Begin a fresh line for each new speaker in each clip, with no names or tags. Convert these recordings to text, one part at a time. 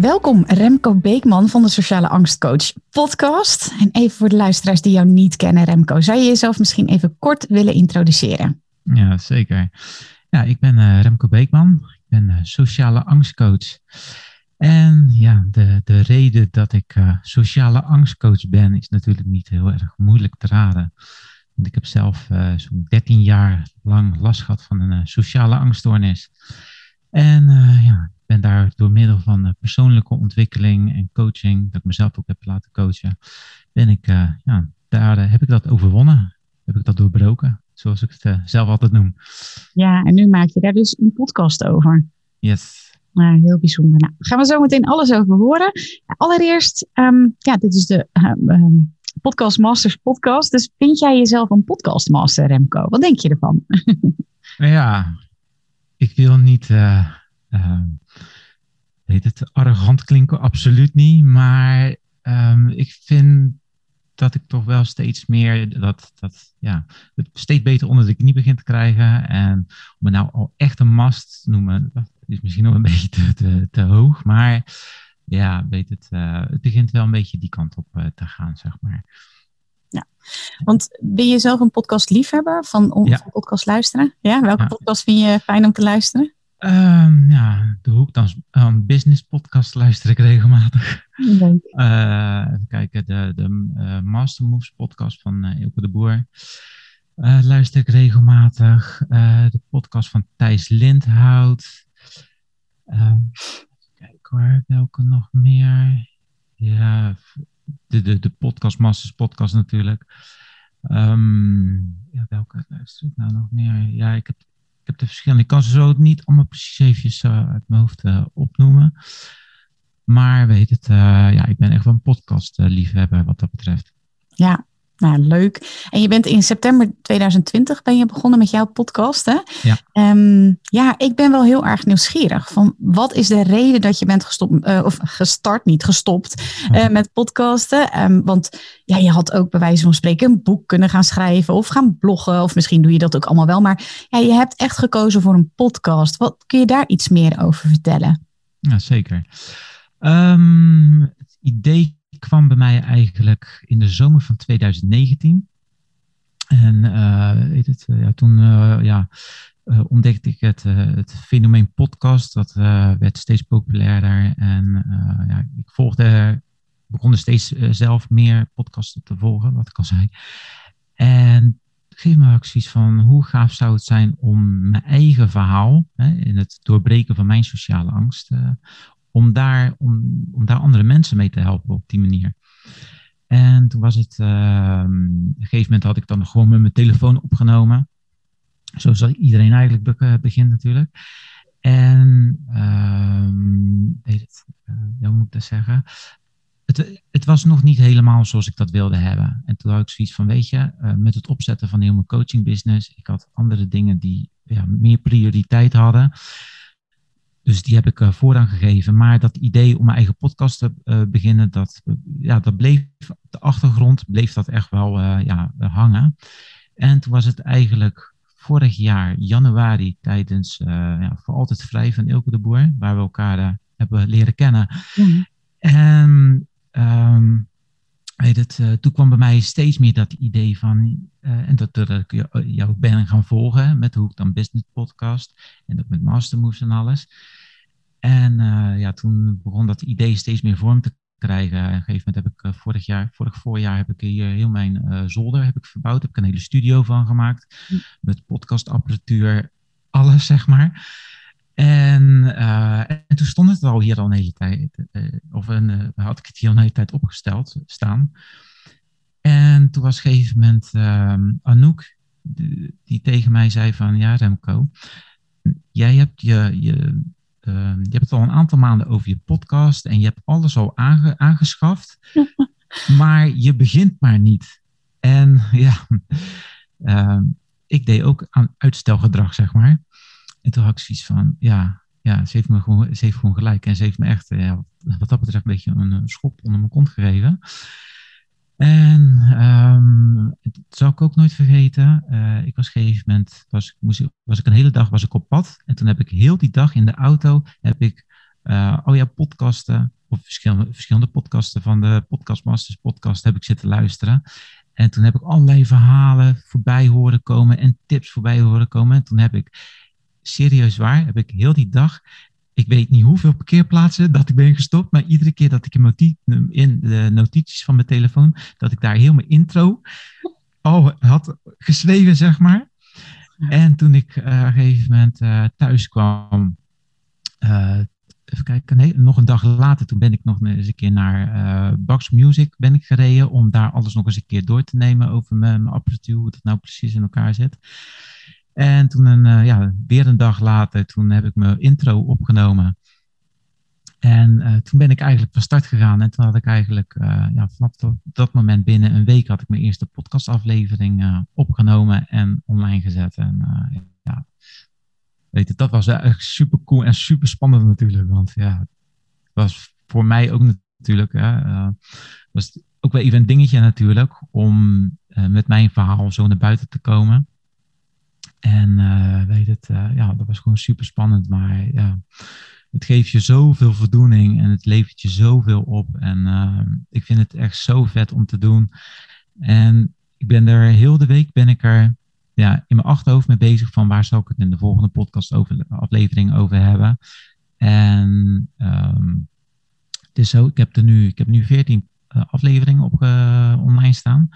Welkom Remco Beekman van de Sociale Angstcoach podcast. En even voor de luisteraars die jou niet kennen, Remco, zou je jezelf misschien even kort willen introduceren?
Ja, zeker. Ja, ik ben uh, Remco Beekman. Ik ben uh, sociale angstcoach. En ja, de, de reden dat ik uh, sociale angstcoach ben, is natuurlijk niet heel erg moeilijk te raden. Want ik heb zelf zo'n 13 jaar lang last gehad van een sociale angststoornis. En ja, ik ben daar door middel van persoonlijke ontwikkeling en coaching, dat ik mezelf ook heb laten coachen, ben ik, ja, daar heb ik dat overwonnen. Heb ik dat doorbroken zoals ik het zelf altijd noem.
Ja, en nu maak je daar dus een podcast over.
Yes.
Ja, heel bijzonder. Nou, gaan we zo meteen alles over horen. Allereerst, um, ja, dit is de um, Podcast Masters podcast. Dus vind jij jezelf een podcastmaster, Remco? Wat denk je ervan?
ja, ik wil niet, uh, uh, weet het, arrogant klinken, absoluut niet. Maar um, ik vind dat ik toch wel steeds meer dat, dat ja, het steeds beter onder de knie begin te krijgen. En om me nou al echt een mast te noemen, dat is misschien nog een beetje te, te, hoog. Maar ja, weet het, uh, het begint wel een beetje die kant op uh, te gaan, zeg maar.
Ja, want ben je zelf een podcast liefhebber van, om, ja. podcast luisteren? Ja, welke ja. podcast vind je fijn om te luisteren?
Um, ja, de hoek dan um, business podcast luister ik regelmatig. Leuk. Uh, even kijken, de, de uh, Master Moves podcast van uh, Ilke de Boer luister ik regelmatig. de podcast van Thijs Lindhout. Um, kijk hoor, welke nog meer? Ja, de, de, de podcast Masters podcast natuurlijk. ja, welke luister ik nou nog meer? Ja, ik heb ik heb de verschillende. Ik kan ze zo niet allemaal precies even uh, uit mijn hoofd uh, opnoemen. Maar weet het, uh, ja, ik ben echt wel een podcast liefhebber wat dat betreft.
Ja, nou, leuk. En je bent in september 2020 ben je begonnen met jouw podcast, hè?
Ja.
Um, ja, ik ben wel heel erg nieuwsgierig. Van wat is de reden dat je bent gestopt, uh, of gestart, niet gestopt, uh, met podcasten? Um, want ja, je had ook bij wijze van spreken een boek kunnen gaan schrijven of gaan bloggen. Of misschien doe je dat ook allemaal wel. Maar ja, je hebt echt gekozen voor een podcast. Wat kun je daar iets meer over vertellen?
Ja, zeker. Um, het idee kwam bij mij eigenlijk in de zomer van 2019. En weet het, uh, ja, toen uh, ja, ontdekte ik het, het fenomeen podcast. Dat werd steeds populairder. En ja, ik volgde, begon steeds zelf meer podcasts te volgen, wat ik al zei. En geef me ook van hoe gaaf zou het zijn om mijn eigen verhaal hè, in het doorbreken van mijn sociale angst, om daar, om, om daar andere mensen mee te helpen op die manier. En toen was het, uh, op een gegeven moment had ik dan gewoon met mijn telefoon opgenomen. Zoals iedereen eigenlijk be begint natuurlijk. En, uh, het, uh, hoe moet ik dat zeggen? Het, het, was nog niet helemaal zoals ik dat wilde hebben. En toen had ik zoiets van, weet je, uh, met het opzetten van heel mijn coaching business, ik had andere dingen die ja, meer prioriteit hadden. Dus die heb ik uh, voorrang gegeven. Maar dat idee om mijn eigen podcast te uh, beginnen, dat, ja, dat bleef op de achtergrond, bleef dat echt wel ja, hangen. En toen was het eigenlijk vorig jaar, januari, tijdens ja, Voor Altijd Vrij van Ilke de Boer, waar we elkaar hebben leren kennen. Mm. En um, weet het, toen kwam bij mij steeds meer dat idee van, en dat, dat ik jou ben gaan volgen met de Hoek dan Business podcast en ook met Mastermoves en alles. En uh, ja, toen begon dat idee steeds meer vorm te krijgen. En op een gegeven moment heb ik uh, vorig jaar, vorig voorjaar heb ik hier heel mijn uh, zolder heb ik verbouwd. Heb ik een hele studio van gemaakt. Hm. Met podcastapparatuur, alles zeg maar. En, en, toen stond het al hier al een hele tijd. of een, had ik het hier al een hele tijd opgesteld staan. En toen was op een gegeven moment ehm, Anouk, die, die tegen mij zei van, ja Remco, jij hebt je, je ehm, je hebt het al een aantal maanden over je podcast en je hebt alles al aangeschaft, maar je begint maar niet. En ja, ehm, ik deed ook aan uitstelgedrag, zeg maar. En toen had ik zoiets van, ja, ja ze, heeft me gewoon, ze heeft gewoon gelijk. En ze heeft me echt, ja, wat dat betreft, een beetje een schop onder mijn kont gegeven. En um, dat zal ik ook nooit vergeten. Uh, ik was op gegeven moment, was, moest, was ik een hele dag was ik op pad. En toen heb ik heel die dag in de auto, heb ik uh, al jouw podcasten, of verschillende, verschillende podcasten van de Podcast Masters podcast, heb ik zitten luisteren. En toen heb ik allerlei verhalen voorbij horen komen en tips voorbij horen komen. En toen heb ik, serieus waar, heb ik heel die dag ik weet niet hoeveel parkeerplaatsen dat ik ben gestopt, maar iedere keer dat ik in de notities van mijn telefoon, dat ik daar heel mijn intro al had geschreven, zeg maar. En toen ik uh, op een gegeven moment uh, thuis kwam, uh, even kijken, nee, nog een dag later, toen ben ik nog eens een keer naar Bax Music ben ik gereden om daar alles nog eens een keer door te nemen over mijn, mijn apparatuur, hoe dat nou precies in elkaar zit. En toen een, uh, ja, weer een dag later, toen heb ik mijn intro opgenomen. En uh, toen ben ik eigenlijk van start gegaan. En toen had ik eigenlijk, uh, ja, vanaf dat, dat, moment binnen een week had ik mijn eerste podcastaflevering opgenomen en online gezet. En ja, weet je, dat was echt super cool en super spannend natuurlijk. Want ja, het was voor mij ook natuurlijk, hè, was ook wel even een dingetje natuurlijk, om met mijn verhaal zo naar buiten te komen. En uh, weet het, uh, ja, dat was gewoon super spannend. Maar ja, het geeft je zoveel voldoening en het levert je zoveel op. En uh, ik vind het echt zo vet om te doen. En ik ben er heel de week ben ik er ja, in mijn achterhoofd mee bezig van waar zal ik het in de volgende podcast over, aflevering over hebben. En um, het is zo, ik heb er nu, ik heb nu 14 afleveringen op online staan.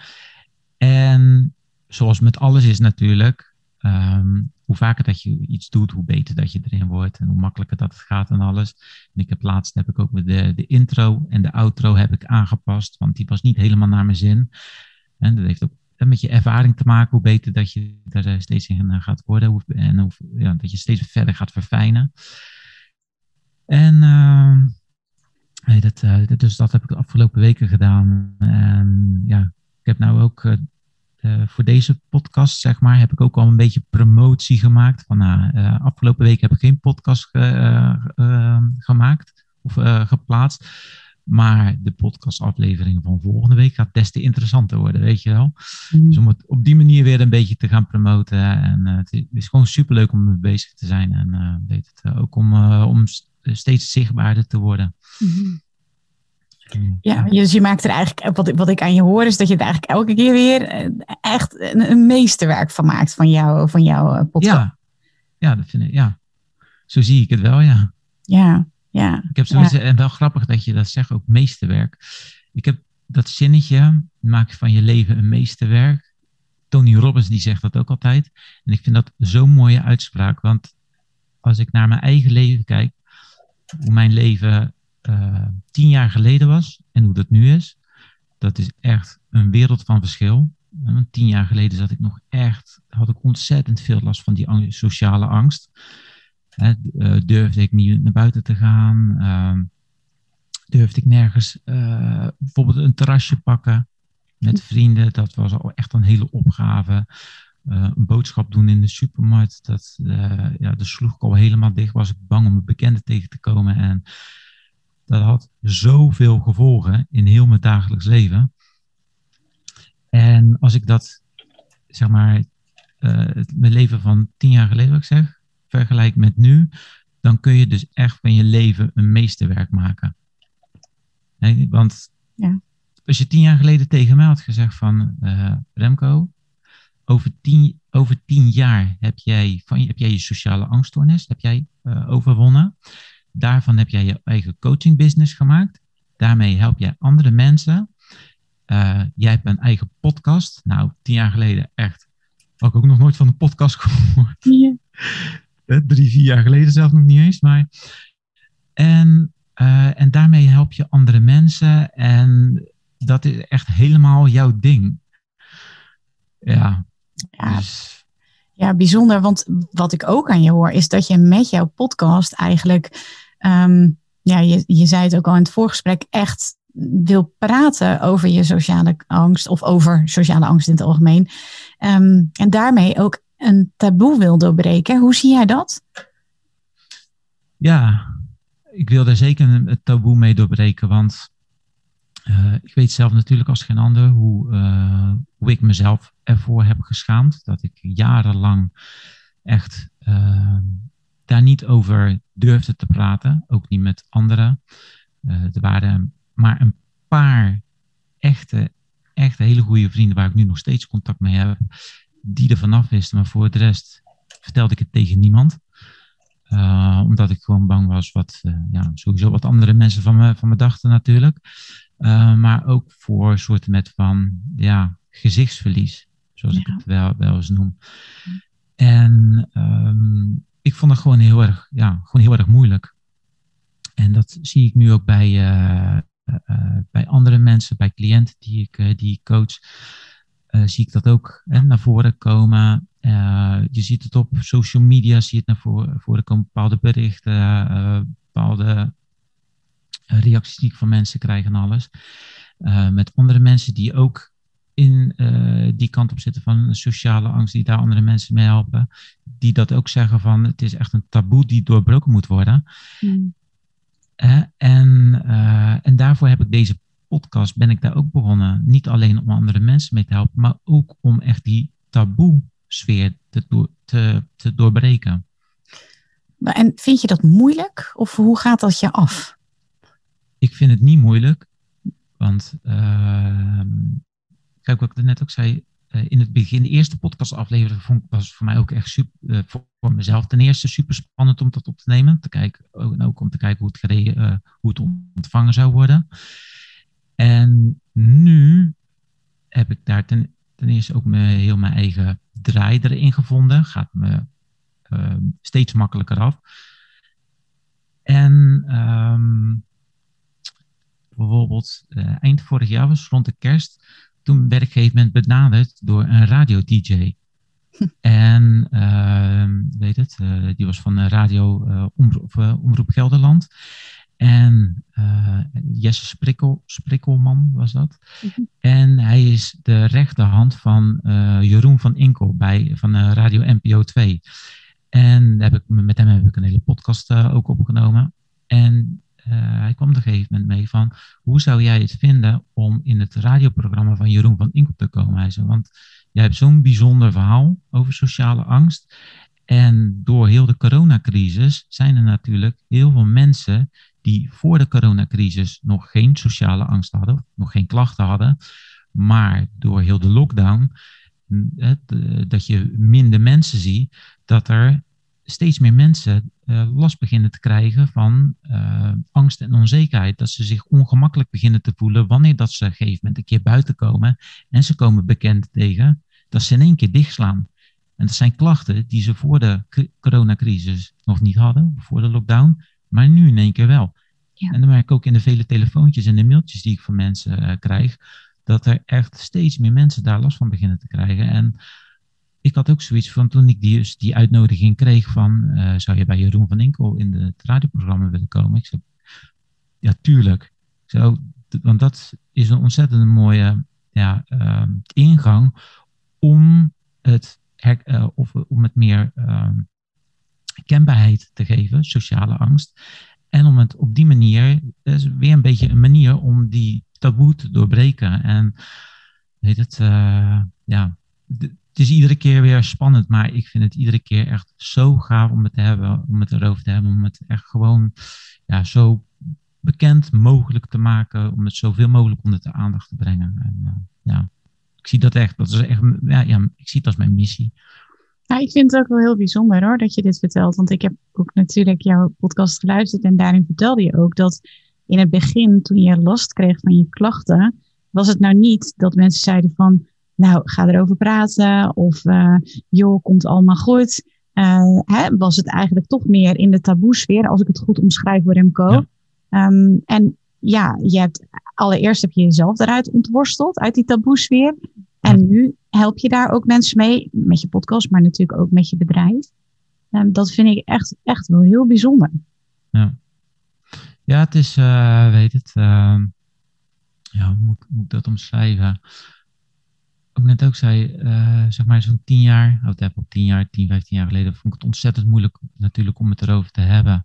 En zoals met alles is natuurlijk, Um, hoe vaker dat je iets doet, hoe beter dat je erin wordt en hoe makkelijker dat het gaat en alles. En ik heb laatst heb ik ook de, de intro en de outro heb ik aangepast, want die was niet helemaal naar mijn zin. En dat heeft ook met je ervaring te maken, hoe beter dat je er eh, steeds in eh, gaat worden en hoe, ja, dat je steeds verder gaat verfijnen. En uh, dat, uh, dus dat heb ik de afgelopen weken gedaan. Ja, ik heb nou ook uh, uh, voor deze podcast, zeg maar, heb ik ook al een beetje promotie gemaakt. Van uh, afgelopen week heb ik geen podcast ge, uh, gemaakt of geplaatst. Maar de podcastaflevering van volgende week gaat des te interessanter worden, weet je wel. Mm. Dus om het op die manier weer een beetje te gaan promoten. En het is gewoon superleuk om mee bezig te zijn. En weet het, ook om, om steeds zichtbaarder te worden.
Mm. Ja, dus je maakt er eigenlijk, wat, wat ik aan je hoor, is dat je er eigenlijk elke keer weer eh, echt een, een meesterwerk van maakt van, jou, van jouw eh, podcast.
Ja. ja, dat vind ik, ja. Zo zie ik het wel, ja.
Ja, ja.
Ik heb zoiets, en wel grappig dat je dat zegt, ook meesterwerk. Ik heb dat zinnetje, maak van je leven een meesterwerk. Tony Robbins die zegt dat ook altijd. En ik vind dat zo'n mooie uitspraak, want als ik naar mijn eigen leven kijk, hoe mijn leven uh, tien jaar geleden was en hoe dat nu is, dat is echt een wereld van verschil. Want tien jaar geleden zat ik nog echt, had ik ontzettend veel last van die sociale angst. Hè, uh, durfde ik niet naar buiten te gaan. Uh, durfde ik nergens bijvoorbeeld een terrasje pakken met vrienden. Dat was al echt een hele opgave. Een boodschap doen in de supermarkt, dat, ja, dat sloeg ik al helemaal dicht. Was ik bang om een bekende tegen te komen. En dat had zoveel gevolgen in heel mijn dagelijks leven. En als ik dat, zeg maar, uh, mijn leven van tien jaar geleden, wat ik zeg, vergelijk met nu, dan kun je dus echt van je leven een meesterwerk maken. Nee, want ja. als je tien jaar geleden tegen mij had gezegd van uh, Remco, over tien, over tien jaar heb jij, van, heb jij je sociale angststoornis heb jij, uh, overwonnen. Daarvan heb jij je eigen coaching business gemaakt. Daarmee help jij andere mensen. Uh, jij hebt een eigen podcast. Nou, tien jaar geleden echt. Had ik ook nog nooit van een podcast gehoord. Ja. Eh, drie, vier jaar geleden zelf nog niet eens. Maar... En, uh, en daarmee help je andere mensen. En dat is echt helemaal jouw ding. Ja.
ja. Dus... Ja, bijzonder. Want wat ik ook aan je hoor, is dat je met jouw podcast eigenlijk, ehm, ja, je, je zei het ook al in het voorgesprek, echt wil praten over je sociale angst of over sociale angst in het algemeen. Ehm, en daarmee ook een taboe wil doorbreken. Hoe zie jij dat?
Ja, ik wil daar zeker een taboe mee doorbreken, want uh, ik weet zelf natuurlijk als geen ander hoe, uh, hoe ik mezelf ervoor heb geschaamd. Dat ik jarenlang echt uh, daar niet over durfde te praten, ook niet met anderen. er waren maar een paar echte, echte hele goede vrienden waar ik nu nog steeds contact mee heb, die er vanaf wisten. Maar voor de rest vertelde ik het tegen niemand. Uh, omdat ik gewoon bang was wat, uh, ja, sowieso wat andere mensen van me, van me dachten natuurlijk. Uh, maar ook voor soorten met van, ja, gezichtsverlies. Zoals ja. ik het wel, wel eens noem. En um, ik vond het gewoon heel erg, ja, gewoon heel erg moeilijk. En dat zie ik nu ook bij, bij andere mensen, bij cliënten die ik, die ik coach. zie ik dat ook hè, naar voren komen. Uh, je ziet het op social media, zie je het naar voren, voren komen, bepaalde berichten, uh, bepaalde reacties die ik van mensen krijg en alles. Uh, met andere mensen die ook in die kant op zitten van sociale angst, die daar andere mensen mee helpen, die dat ook zeggen van het is echt een taboe die doorbroken moet worden. Mm. en, en daarvoor heb ik deze podcast, ben ik daar ook begonnen. Niet alleen om andere mensen mee te helpen, maar ook om echt die taboe sfeer te, te, te doorbreken.
En vind je dat moeilijk of hoe gaat dat je af?
Ik vind het niet moeilijk, want uh, kijk wat ik net ook zei, uh, in het begin, de eerste podcastaflevering vond, was voor mij ook echt super, uh, voor, mezelf ten eerste super spannend om dat op te nemen, te kijken, ook, en ook om te kijken hoe het, gereden, uh, hoe het ontvangen zou worden. En nu heb ik daar ten, ten eerste ook me, heel mijn eigen draai erin gevonden. Gaat me uh, steeds makkelijker af. En um, bijvoorbeeld uh, eind vorig jaar was rond de kerst. Toen werd ik op een gegeven moment benaderd door een radio-dj. En uh, weet het, uh, die was van Radio Omroep, Omroep Gelderland. En uh, Jesse Sprikkel, Sprikkelman was dat. Mhm. En hij is de rechterhand van uh, Jeroen van Inkel bij, van uh, Radio NPO 2. En heb ik, met hem heb ik een hele podcast ook opgenomen. En hij kwam op een gegeven moment mee van, hoe zou jij het vinden om in het radioprogramma van Jeroen van Inkel te komen? Hij zei, want jij hebt zo'n bijzonder verhaal over sociale angst. En door heel de coronacrisis zijn er natuurlijk heel veel mensen die voor de coronacrisis nog geen sociale angst hadden, nog geen klachten hadden, maar door heel de lockdown, dat je minder mensen ziet, dat er steeds meer mensen uh, last beginnen te krijgen van uh, angst en onzekerheid. Dat ze zich ongemakkelijk beginnen te voelen wanneer dat ze op een gegeven moment een keer buiten komen en ze komen bekend tegen dat ze in één keer dichtslaan. En dat zijn klachten die ze voor de coronacrisis nog niet hadden, voor de lockdown, maar nu in één keer wel. Ja. En dan merk ik ook in de vele telefoontjes en de mailtjes die ik van mensen uh, krijg, dat er echt steeds meer mensen daar last van beginnen te krijgen. En ik had ook zoiets van toen ik die, dus die uitnodiging kreeg van, uh, zou je bij Jeroen van Inkel in de, het radioprogramma willen komen? Ik zei, ja, tuurlijk. Zo, want dat is een ontzettend mooie ja, uh, ingang om het, uh, of, om het meer ehm, kenbaarheid te geven, sociale angst. En om het op die manier, is weer een beetje een manier om die taboe te doorbreken. En weet het, uh, ja, het is iedere keer weer spannend, maar ik vind het iedere keer echt zo gaaf om het te hebben, om het erover te hebben, om het echt gewoon ja, zo bekend mogelijk te maken, om het zoveel mogelijk onder de aandacht te brengen. En uh, ja, ik zie dat echt, dat is echt, ja, ja, ik zie het als mijn missie.
Ja, ik vind het ook wel heel bijzonder hoor, dat je dit vertelt. Want ik heb ook natuurlijk jouw podcast geluisterd en daarin vertelde je ook dat in het begin, toen je last kreeg van je klachten, was het nou niet dat mensen zeiden van, nou, ga erover praten of uh, joh, komt allemaal goed. Uh, hè, was het eigenlijk toch meer in de taboesfeer, als ik het goed omschrijf voor Remco. Ja. Um, en ja, je hebt allereerst heb je jezelf eruit ontworsteld uit die taboesfeer. En nu help je daar ook mensen mee, met je podcast, maar natuurlijk ook met je bedrijf. Um, dat vind ik echt, echt wel heel bijzonder.
Ja, ja het is, uh, weet het, uh, ja, hoe moet, moet ik dat omschrijven? Ook net ook zei, uh, zeg maar zo'n tien jaar, of heb op tien jaar, tien, vijftien jaar geleden, vond ik het ontzettend moeilijk natuurlijk om het erover te hebben.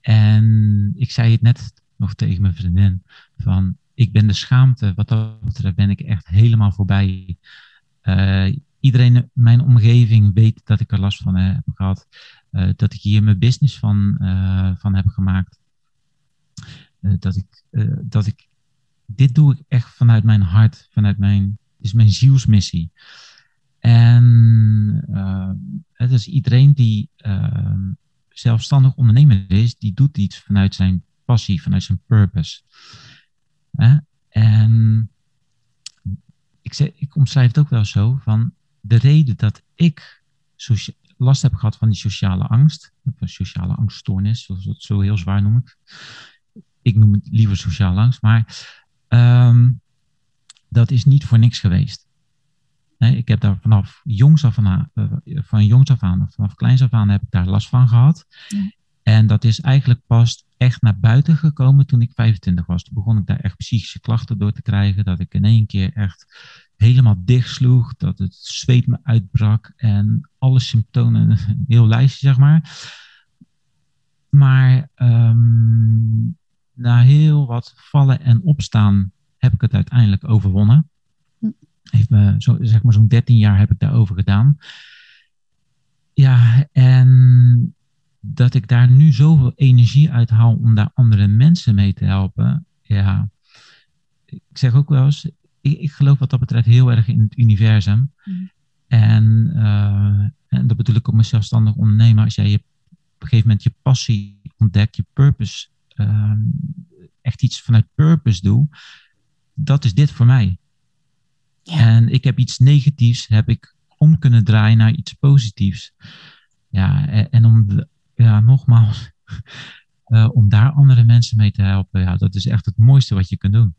En ik zei het net nog tegen mijn vriendin, van ik ben de schaamte, wat dat betreft ben ik echt helemaal voorbij. Uh, iedereen in mijn omgeving weet dat ik er last van heb gehad. Uh, dat ik hier mijn business van, uh, van heb gemaakt. dat, ik, dat ik, dit doe ik echt vanuit mijn hart, vanuit mijn, is mijn zielsmissie. En dus iedereen die zelfstandig ondernemer is, die doet iets vanuit zijn passie, vanuit zijn purpose. En ik, zeg, ik omschrijf het ook wel zo van de reden dat ik last heb gehad van die sociale angst, een sociale angststoornis, zoals het zo heel zwaar noemen. Ik noem het liever sociale angst, maar um, dat is niet voor niks geweest. ik heb daar vanaf jongs af aan, uh, van jongs af aan, vanaf kleins af aan heb ik daar last van gehad. En dat is eigenlijk pas echt naar buiten gekomen toen ik 25 was. Toen begon ik daar echt psychische klachten door te krijgen. Dat ik in één keer echt helemaal dicht sloeg. Dat het zweet me uitbrak. En alle symptomen, een heel lijstje zeg maar. Maar um, na heel wat vallen en opstaan heb ik het uiteindelijk overwonnen. Heeft me zo, zeg maar zo'n 13 jaar heb ik daarover gedaan. Ja, en dat ik daar nu zoveel energie uit haal om daar andere mensen mee te helpen. Ja, ik zeg ook wel eens, ik, ik geloof wat dat betreft heel erg in het universum. Mm. En, uh, en dat bedoel ik ook met zelfstandig ondernemer. Als jij je, op een gegeven moment je passie ontdekt, je purpose, uh, echt iets vanuit purpose doe, dat is dit voor mij. Ja. En ik heb iets negatiefs, heb ik om kunnen draaien naar iets positiefs. Ja, en, en om de, ja, nogmaals, uh, om daar andere mensen mee te helpen, ja, dat is echt het mooiste wat je kunt doen.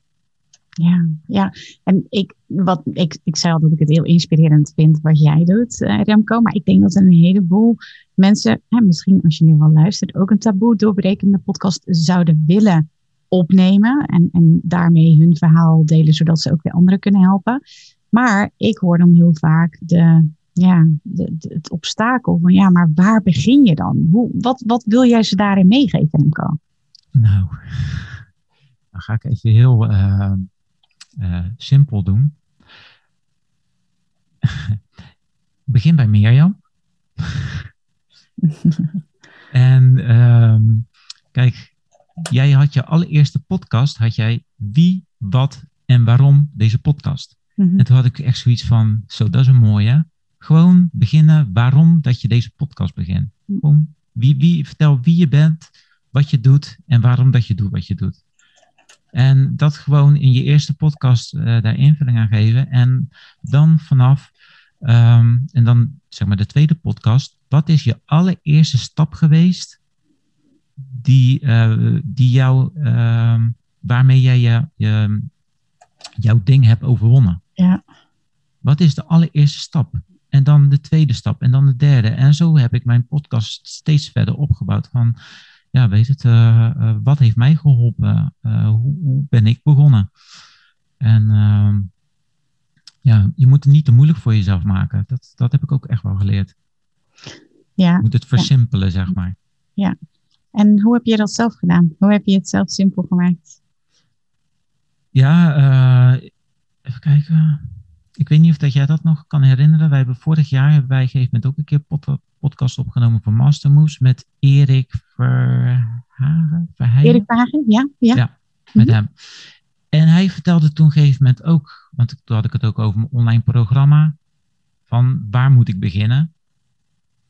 Ja, ja. En ik, wat, ik, ik zei al dat ik het heel inspirerend vind wat jij doet, uh, Remco. Maar ik denk dat een heleboel mensen, hè, misschien als je nu wel luistert, ook een taboe doorbrekende podcast zouden willen opnemen. En, en daarmee hun verhaal delen, zodat ze ook weer anderen kunnen helpen. Maar ik hoor dan heel vaak de ja, de, de, het obstakel van ja, maar waar begin je dan? Hoe, wat, wat wil jij ze daarin meegeven, Remco?
Nou, dan ga ik even heel uh, uh, simpel doen. begin bij Mirjam. en um, kijk, jij had je allereerste podcast, had jij wie, wat en waarom deze podcast. Mm -hmm. En toen had ik echt zoiets van, zo, dat is een mooie. Gewoon beginnen waarom dat je deze podcast begint. Gewoon wie, wie, vertel wie je bent, wat je doet en waarom dat je doet wat je doet. En dat gewoon in je eerste podcast uh, daar invulling aan geven. En dan vanaf, um, en dan zeg maar de tweede podcast, wat is je allereerste stap geweest die, uh, die jou, uh, waarmee jij je, je, jouw ding hebt overwonnen?
Ja.
Wat is de allereerste stap? En dan de tweede stap en dan de derde. En zo heb ik mijn podcast steeds verder opgebouwd van, ja, weet het, uh, uh, wat heeft mij geholpen? Uh, hoe, hoe, ben ik begonnen? En ehm, ja, je moet het niet te moeilijk voor jezelf maken. Dat, dat heb ik ook echt wel geleerd.
Ja.
Je moet het versimpelen, ja. zeg maar.
Ja. En hoe heb je dat zelf gedaan? Hoe heb je het zelf simpel gemaakt?
Ja, even kijken ik weet niet of dat jij dat nog kan herinneren. Wij hebben vorig jaar, hebben wij een gegeven moment ook een keer pod, podcast opgenomen voor Master Moves met Erik Verhagen.
Verheyen. Erik Verhagen, ja. Ja,
ja met mm -hmm. hem. En hij vertelde toen een gegeven moment ook, want toen had ik het ook over mijn online programma, van waar moet ik beginnen?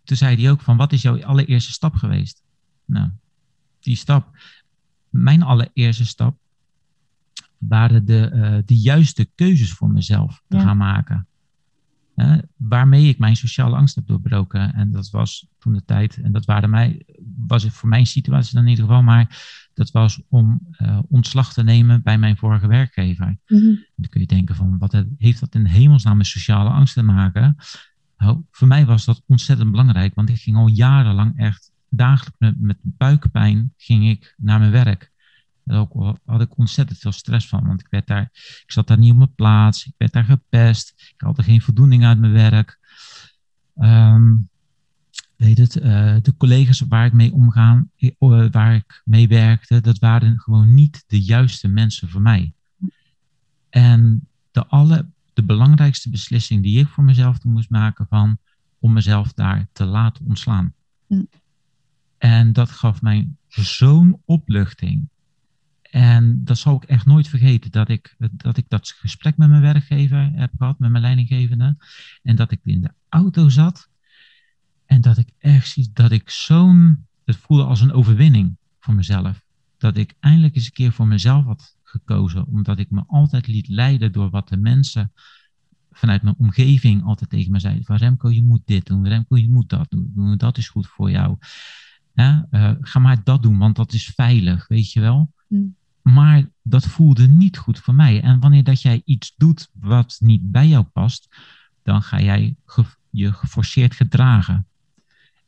Toen zei hij ook van, wat is jouw allereerste stap geweest? Nou, die stap, mijn allereerste stap waren de, uh, de juiste keuzes voor mezelf te ja. gaan maken. Uh, waarmee ik mijn sociale angst heb doorbroken. En dat was toen de tijd, en dat waren mij, was het voor mijn situatie dan in ieder geval, maar dat was om uh, ontslag te nemen bij mijn vorige werkgever. Dan kun je denken van, wat heeft dat in hemelsnaam met sociale angst te maken? Nou, voor mij was dat ontzettend belangrijk, want ik ging al jarenlang echt dagelijks met, met buikpijn ging ik naar mijn werk. Daar ook had ik ontzettend veel stress van, want ik, werd daar, ik zat daar niet op mijn plaats, ik werd daar gepest, ik had er geen voldoening uit mijn werk. Um, weet het, uh, de collega's waar ik mee omgaan, eh, waar ik mee werkte, dat waren gewoon niet de juiste mensen voor mij. En de, alle, de belangrijkste beslissing die ik voor mezelf moest maken van om mezelf daar te laten ontslaan. Hm. En dat gaf mij zo'n opluchting. En dat zal ik echt nooit vergeten, dat ik, dat ik dat gesprek met mijn werkgever heb gehad, met mijn leidinggevende. En dat ik in de auto zat en dat ik echt zie dat ik zo'n, het voelde als een overwinning voor mezelf. Dat ik eindelijk eens een keer voor mezelf had gekozen, omdat ik me altijd liet leiden door wat de mensen vanuit mijn omgeving altijd tegen me zeiden. Van Remco, je moet dit doen, Remco, je moet dat doen, dat is goed voor jou. Uh, ga maar dat doen, want dat is veilig, weet je wel. Mm. Maar dat voelde niet goed voor mij. En wanneer dat jij iets doet wat niet bij jou past, dan ga jij je geforceerd gedragen.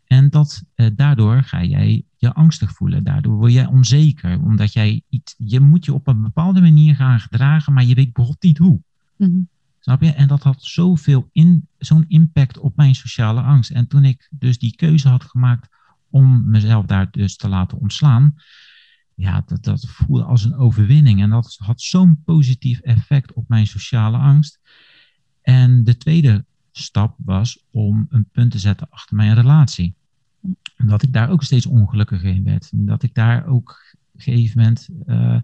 En dat, eh, daardoor ga jij je angstig voelen. Daardoor word jij onzeker. Omdat jij iets, je moet je op een bepaalde manier gaan gedragen, maar je weet bijvoorbeeld niet hoe. Mhm. Snap je? En dat had zoveel in, zo'n impact op mijn sociale angst. En toen ik dus die keuze had gemaakt om mezelf daar dus te laten ontslaan, ja, dat, dat voelde als een overwinning. En dat had zo'n positief effect op mijn sociale angst. En de tweede stap was om een punt te zetten achter mijn relatie. Omdat ik daar ook steeds ongelukkiger in werd. Dat ik daar ook op een gegeven moment uh,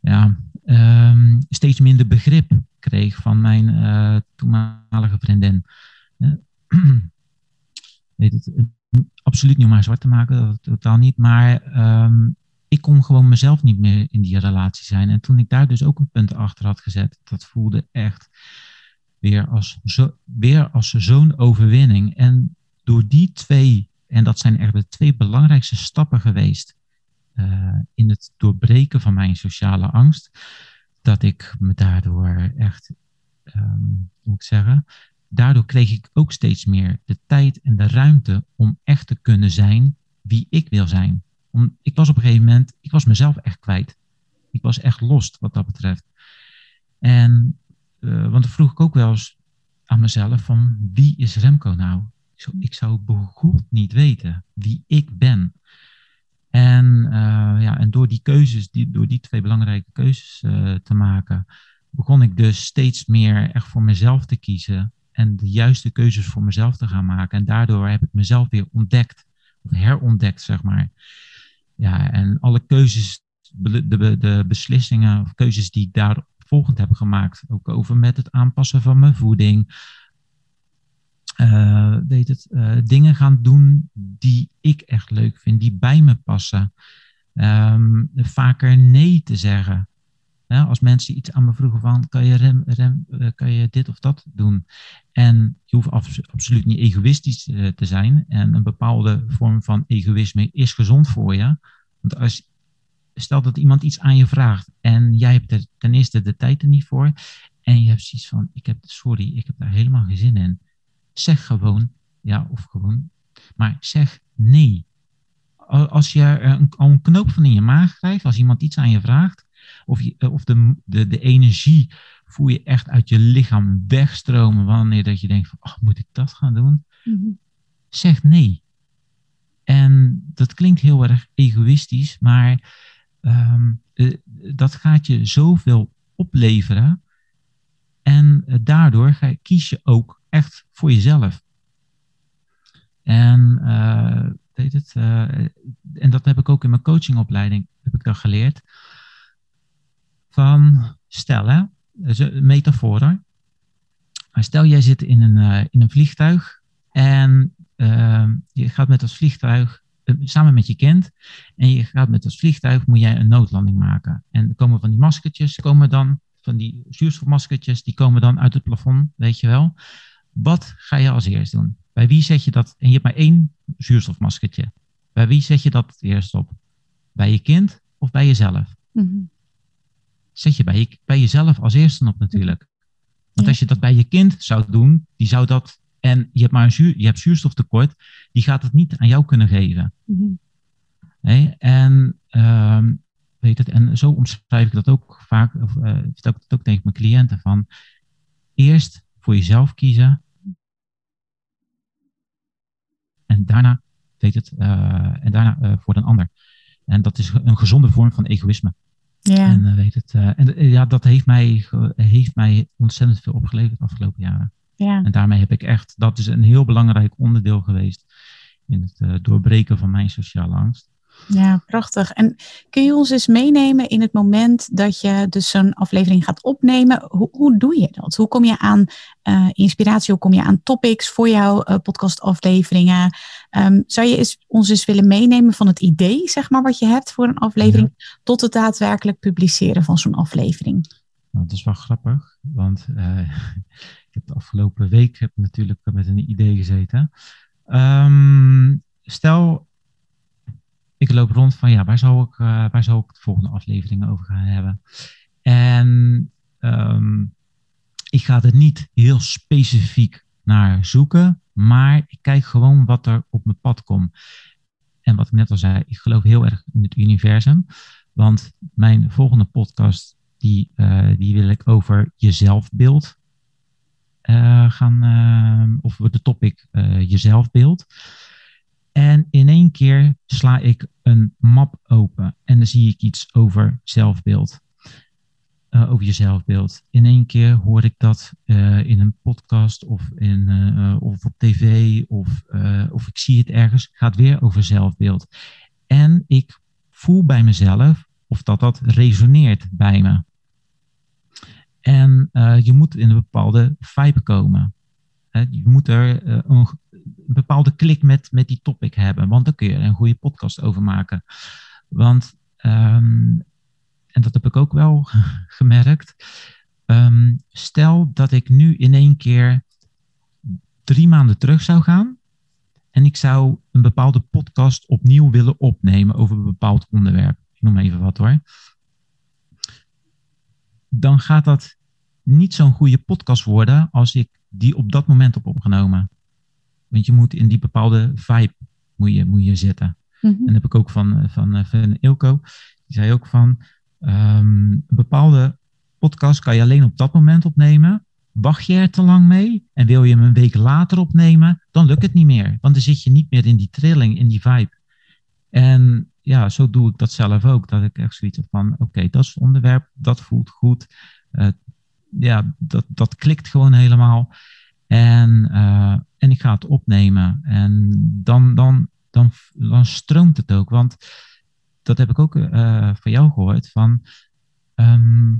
ja, um, steeds minder begrip kreeg van mijn uh, toenmalige vriendin. Uh, weet het, absoluut niet om haar zwart te maken, dat totaal niet. Maar um, ik kon gewoon mezelf niet meer in die relatie zijn. En toen ik daar dus ook een punt achter had gezet, dat voelde echt weer als, zo, weer als zo'n overwinning. En door die twee, en dat zijn echt de twee belangrijkste stappen geweest uh, in het doorbreken van mijn sociale angst, dat ik me daardoor echt, um, hoe ik zeggen, daardoor kreeg ik ook steeds meer de tijd en de ruimte om echt te kunnen zijn wie ik wil zijn. Ik was op een gegeven moment, ik was mezelf echt kwijt. Ik was echt lost wat dat betreft. En uh, want dan vroeg ik ook wel eens aan mezelf van wie is Remco nou? Ik zou, ik zou niet weten wie ik ben. En, uh, ja, en door die keuzes, die, door die twee belangrijke keuzes uh, te maken, begon ik dus steeds meer echt voor mezelf te kiezen en de juiste keuzes voor mezelf te gaan maken. En daardoor heb ik mezelf weer ontdekt, of herontdekt, zeg maar. Ja, en alle keuzes, de, de, beslissingen of keuzes die ik daar volgend heb gemaakt. Ook over met het aanpassen van mijn voeding. Uh, weet het, uh, dingen gaan doen die ik echt leuk vind, die bij me passen. Um, vaker nee te zeggen. Ja, als mensen iets aan me vroegen van, kan je, rem, uh, kan je dit of dat doen? En je hoeft absoluut niet egoïstisch te zijn. En een bepaalde vorm van egoïsme is gezond voor je. Want als, stel dat iemand iets aan je vraagt en jij hebt er ten eerste de tijd er niet voor en je hebt zoiets van, ik heb, sorry, ik heb daar helemaal geen zin in. Zeg gewoon, ja, of gewoon, maar zeg nee. Als je een, een knoop van in je maag krijgt, als iemand iets aan je vraagt, of, je, of de, de, de energie voel je echt uit je lichaam wegstromen wanneer dat je denkt van, moet ik dat gaan doen? Mm Zeg nee. En dat klinkt heel erg egoïstisch, maar um, dat gaat je zoveel opleveren. En uh, daardoor ga, kies je ook echt voor jezelf. En, uh, weet het, en dat heb ik ook in mijn coachingopleiding heb ik dat geleerd. Van stel, hè, een metafoor. Maar stel, jij zit in een, in een vliegtuig en ehm, je gaat met dat vliegtuig eh, samen met je kind. En je gaat met het vliegtuig, moet jij een noodlanding maken. En er komen van die maskertjes, komen dan, van die zuurstofmaskertjes, die komen dan uit het plafond, weet je wel. Wat ga je als eerst doen? Bij wie zet je dat? En je hebt maar één zuurstofmaskertje. Bij wie zet je dat eerst op? Bij je kind of bij jezelf?
Mhm.
Zet je bij, je, bij jezelf als eerste op natuurlijk. Want
Ja.
als je dat bij je kind zou doen, die zou dat. En je hebt maar een zuur, je hebt zuurstoftekort, die gaat het niet aan jou kunnen geven.
Mhm.
En, ehm, weet het, en zo omschrijf ik dat ook vaak, of eh, vertel ik dat ook tegen mijn cliënten: van eerst voor jezelf kiezen. En daarna, weet het, eh, en daarna eh, voor een ander. En dat is een gezonde vorm van egoïsme.
Ja.
En, eh, weet het, eh, en eh, ja, dat heeft mij, heeft mij ontzettend veel opgeleverd de afgelopen jaren.
ja.
En daarmee heb ik echt, dat is een heel belangrijk onderdeel geweest in het doorbreken van mijn sociale angst.
Ja, prachtig. En kun je ons eens meenemen in het moment dat je dus zo'n aflevering gaat opnemen? Hoe, hoe doe je dat? Hoe kom je aan eh, inspiratie? Hoe kom je aan topics voor jouw eh, podcastafleveringen? Ehm, zou je eens, ons eens willen meenemen van het idee, zeg maar, wat je hebt voor een aflevering, tot het daadwerkelijk publiceren van zo'n aflevering?
Nou, dat is wel grappig, want eh, ik heb de afgelopen week heb natuurlijk met een idee gezeten. Ehm, stel, ik loop rond van ja, waar zou ik, eh, waar zou ik de volgende aflevering over gaan hebben? En ehm, ik ga er niet heel specifiek naar zoeken, maar ik kijk gewoon wat er op mijn pad komt. En wat ik net al zei, ik geloof heel erg in het universum. Want mijn volgende podcast, die, eh, die wil ik over je zelfbeeld eh, gaan, of de topic eh, je zelfbeeld. En in één keer sla ik een map open en dan zie ik iets over zelfbeeld. Eh, over je zelfbeeld. In één keer hoor ik dat eh, in een podcast of, in, eh, of op tv of, of ik zie het ergens. Gaat weer over zelfbeeld. En ik voel bij mezelf of dat dat resoneert bij me. En je moet in een bepaalde vibe komen. Je moet er een bepaalde klik met, met die topic hebben, want dan kun je er een goede podcast over maken. Want, ehm, en dat heb ik ook wel gemerkt, ehm, stel dat ik nu in één keer drie maanden terug zou gaan en ik zou een bepaalde podcast opnieuw willen opnemen over een bepaald onderwerp. Ik noem even wat hoor dan gaat dat niet zo'n goede podcast worden als ik die op dat moment heb opgenomen. Want je moet in die bepaalde vibe moet je, moet je zitten.
Mhm.
En dat heb ik ook van, van, eh, van Ilko. Die zei ook van, ehm, een bepaalde podcast kan je alleen op dat moment opnemen. Wacht je er te lang mee en wil je hem een week later opnemen, dan lukt het niet meer. Want dan zit je niet meer in die trilling, in die vibe. En ja, zo doe ik dat zelf ook. Dat ik echt zoiets heb van, oké, dat is het onderwerp, dat voelt goed. Eh, ja, dat, dat klikt gewoon helemaal. En, eh, en ik ga het opnemen. En dan, dan, dan, dan stroomt het ook. Want dat heb ik ook eh, van jou gehoord. Van, ehm,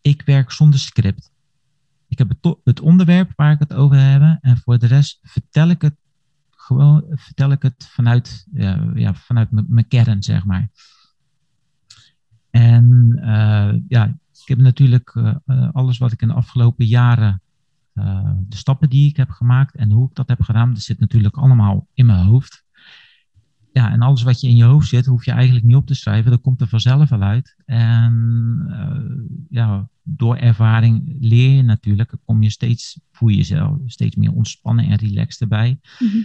ik werk zonder script. Ik heb het, het onderwerp waar ik het over heb. En voor de rest vertel ik het gewoon vertel ik het vanuit, ja, ja, vanuit mijn kern, zeg maar. En eh, ja, ik heb natuurlijk alles wat ik in de afgelopen jaren, eh, de stappen die ik heb gemaakt en hoe ik dat heb gedaan, dat zit natuurlijk allemaal in mijn hoofd. Ja, en alles wat je in je hoofd zit, hoef je eigenlijk niet op te schrijven. Dat komt er vanzelf wel uit. En eh, ja, door ervaring leer je natuurlijk, kom je steeds, voel je jezelf steeds meer ontspannen en relaxed erbij.
Mhm.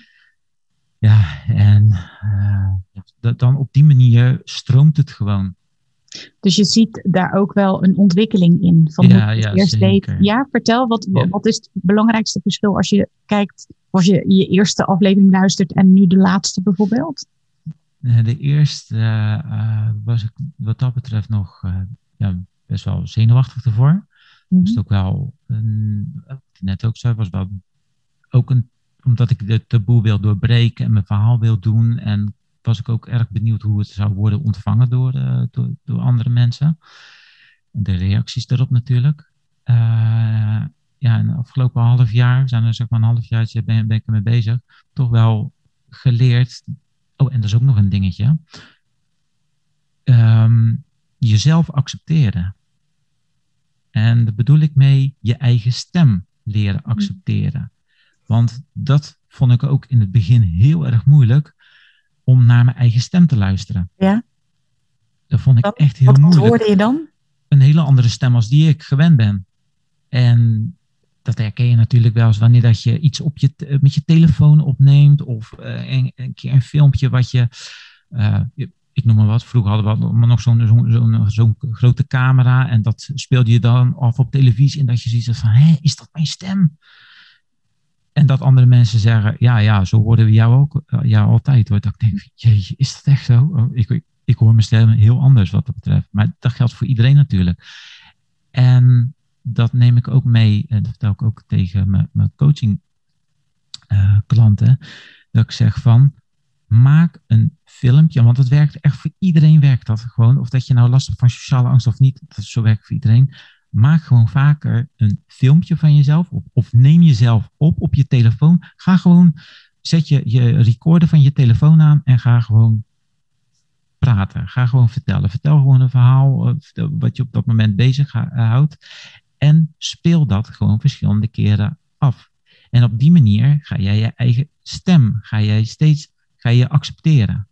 Ja, en eh, dan op die manier stroomt het gewoon.
Dus je ziet daar ook wel een ontwikkeling in. Van
Ja,
hoe je het
ja,
eerst deed.
zeker.
Ja, vertel, wat,
Ja.
wat is het belangrijkste verschil als je kijkt, als je je eerste aflevering luistert en nu de laatste bijvoorbeeld?
Eh, De eerste eh, eh, was ik wat dat betreft nog ja, best wel zenuwachtig ervoor.
Mhm.
Was het ook wel, een, net ook zei, was wel ook een, omdat ik de taboe wil doorbreken en mijn verhaal wil doen. En was ik ook erg benieuwd hoe het zou worden ontvangen door, eh, door, door andere mensen. En de reacties daarop natuurlijk. Eh, ja, in het afgelopen half jaar, zijn er zeg maar een half jaar ben, ben ik ermee bezig, toch wel geleerd. Oh, en dat is ook nog een dingetje. Ehm, jezelf accepteren. En daar bedoel ik mee je eigen stem leren accepteren. Want dat vond ik ook in het begin heel erg moeilijk. Om naar mijn eigen stem te luisteren.
Ja.
Dat vond ik
Wat-
echt heel
Wat
moeilijk.
hoorde je dan?
Een hele andere stem als die ik gewend ben. En dat herken je natuurlijk wel eens wanneer dat je iets op je, met je telefoon opneemt. Of eh, een, een keer een filmpje wat je, eh, je- ik noem maar wat. Vroeger hadden we nog zo'n zo'n zo'n zo'n grote camera. En dat speelde je dan af op televisie. En dat je ziet van, hé, is dat mijn stem? Dat andere mensen zeggen, ja, ja, zo hoorden we jou ook eh, jou altijd. Hoor. Dat ik denk, jeetje, is dat echt zo? Oh, ik, ik, hoor mijn stem heel anders wat dat betreft. Maar dat geldt voor iedereen natuurlijk. En dat neem ik ook mee, en dat vertel ik ook tegen mijn, mijn coaching eh, klanten. Dat ik zeg van, maak een filmpje, want het werkt echt voor iedereen werkt dat gewoon. Of dat je nou last hebt van sociale angst of niet, dat zo werkt voor iedereen. Maak gewoon vaker een filmpje van jezelf op, of neem jezelf op op je telefoon. Ga gewoon, zet je, je recorder van je telefoon aan en ga gewoon praten. Ga gewoon vertellen. Vertel gewoon een verhaal eh, wat je op dat moment bezig eh, houdt. En speel dat gewoon verschillende keren af. En op die manier ga jij je eigen stem, ga jij steeds ga je accepteren.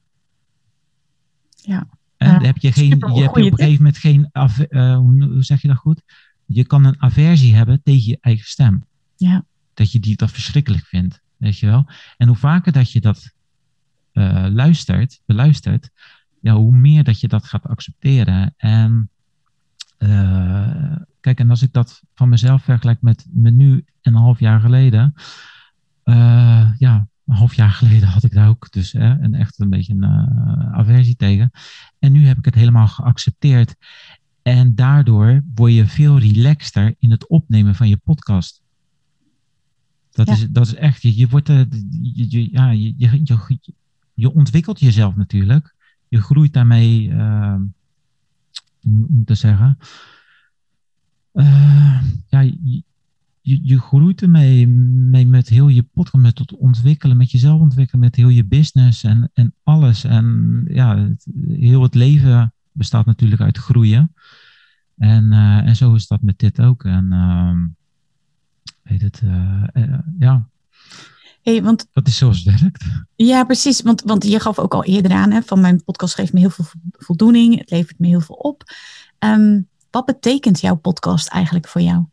Ja.
En dan heb je, geen, je hebt op een gegeven moment geen, ave- eh, hoe zeg je dat goed? Je kan een aversie hebben tegen je eigen stem.
Ja.
Dat je die dat verschrikkelijk vindt, weet je wel. En hoe vaker dat je dat eh, luistert, beluistert, ja, hoe meer dat je dat gaat accepteren. En eh, kijk, en als ik dat van mezelf vergelijk met me nu en een half jaar geleden, ja, een half jaar geleden had ik daar ook dus hè, een echt een beetje een eh, aversie tegen. En nu heb ik het helemaal geaccepteerd. En daardoor word je veel relaxter in het opnemen van je podcast. Dat,
Ja.
is, dat is echt, je, je wordt, eh, je, je, ja, je, je, je, ontwikkelt jezelf natuurlijk. Je groeit daarmee, eh, hoe moet ik dat zeggen? Eh, ja, je, je, je groeit ermee mee met heel je podcast, met het ontwikkelen, met jezelf ontwikkelen, met heel je business en, en alles. En ja, het- heel het leven bestaat natuurlijk uit groeien. En, eh, en zo is dat met dit ook. En ehm, weet het, eh, eh, ja,
Hey, want
dat is zoals het werkt.
Ja, precies. Want, want je gaf ook al eerder aan, hè, van mijn podcast geeft me heel veel vo- voldoening. Het levert me heel veel op. Ehm, wat betekent jouw podcast eigenlijk voor jou?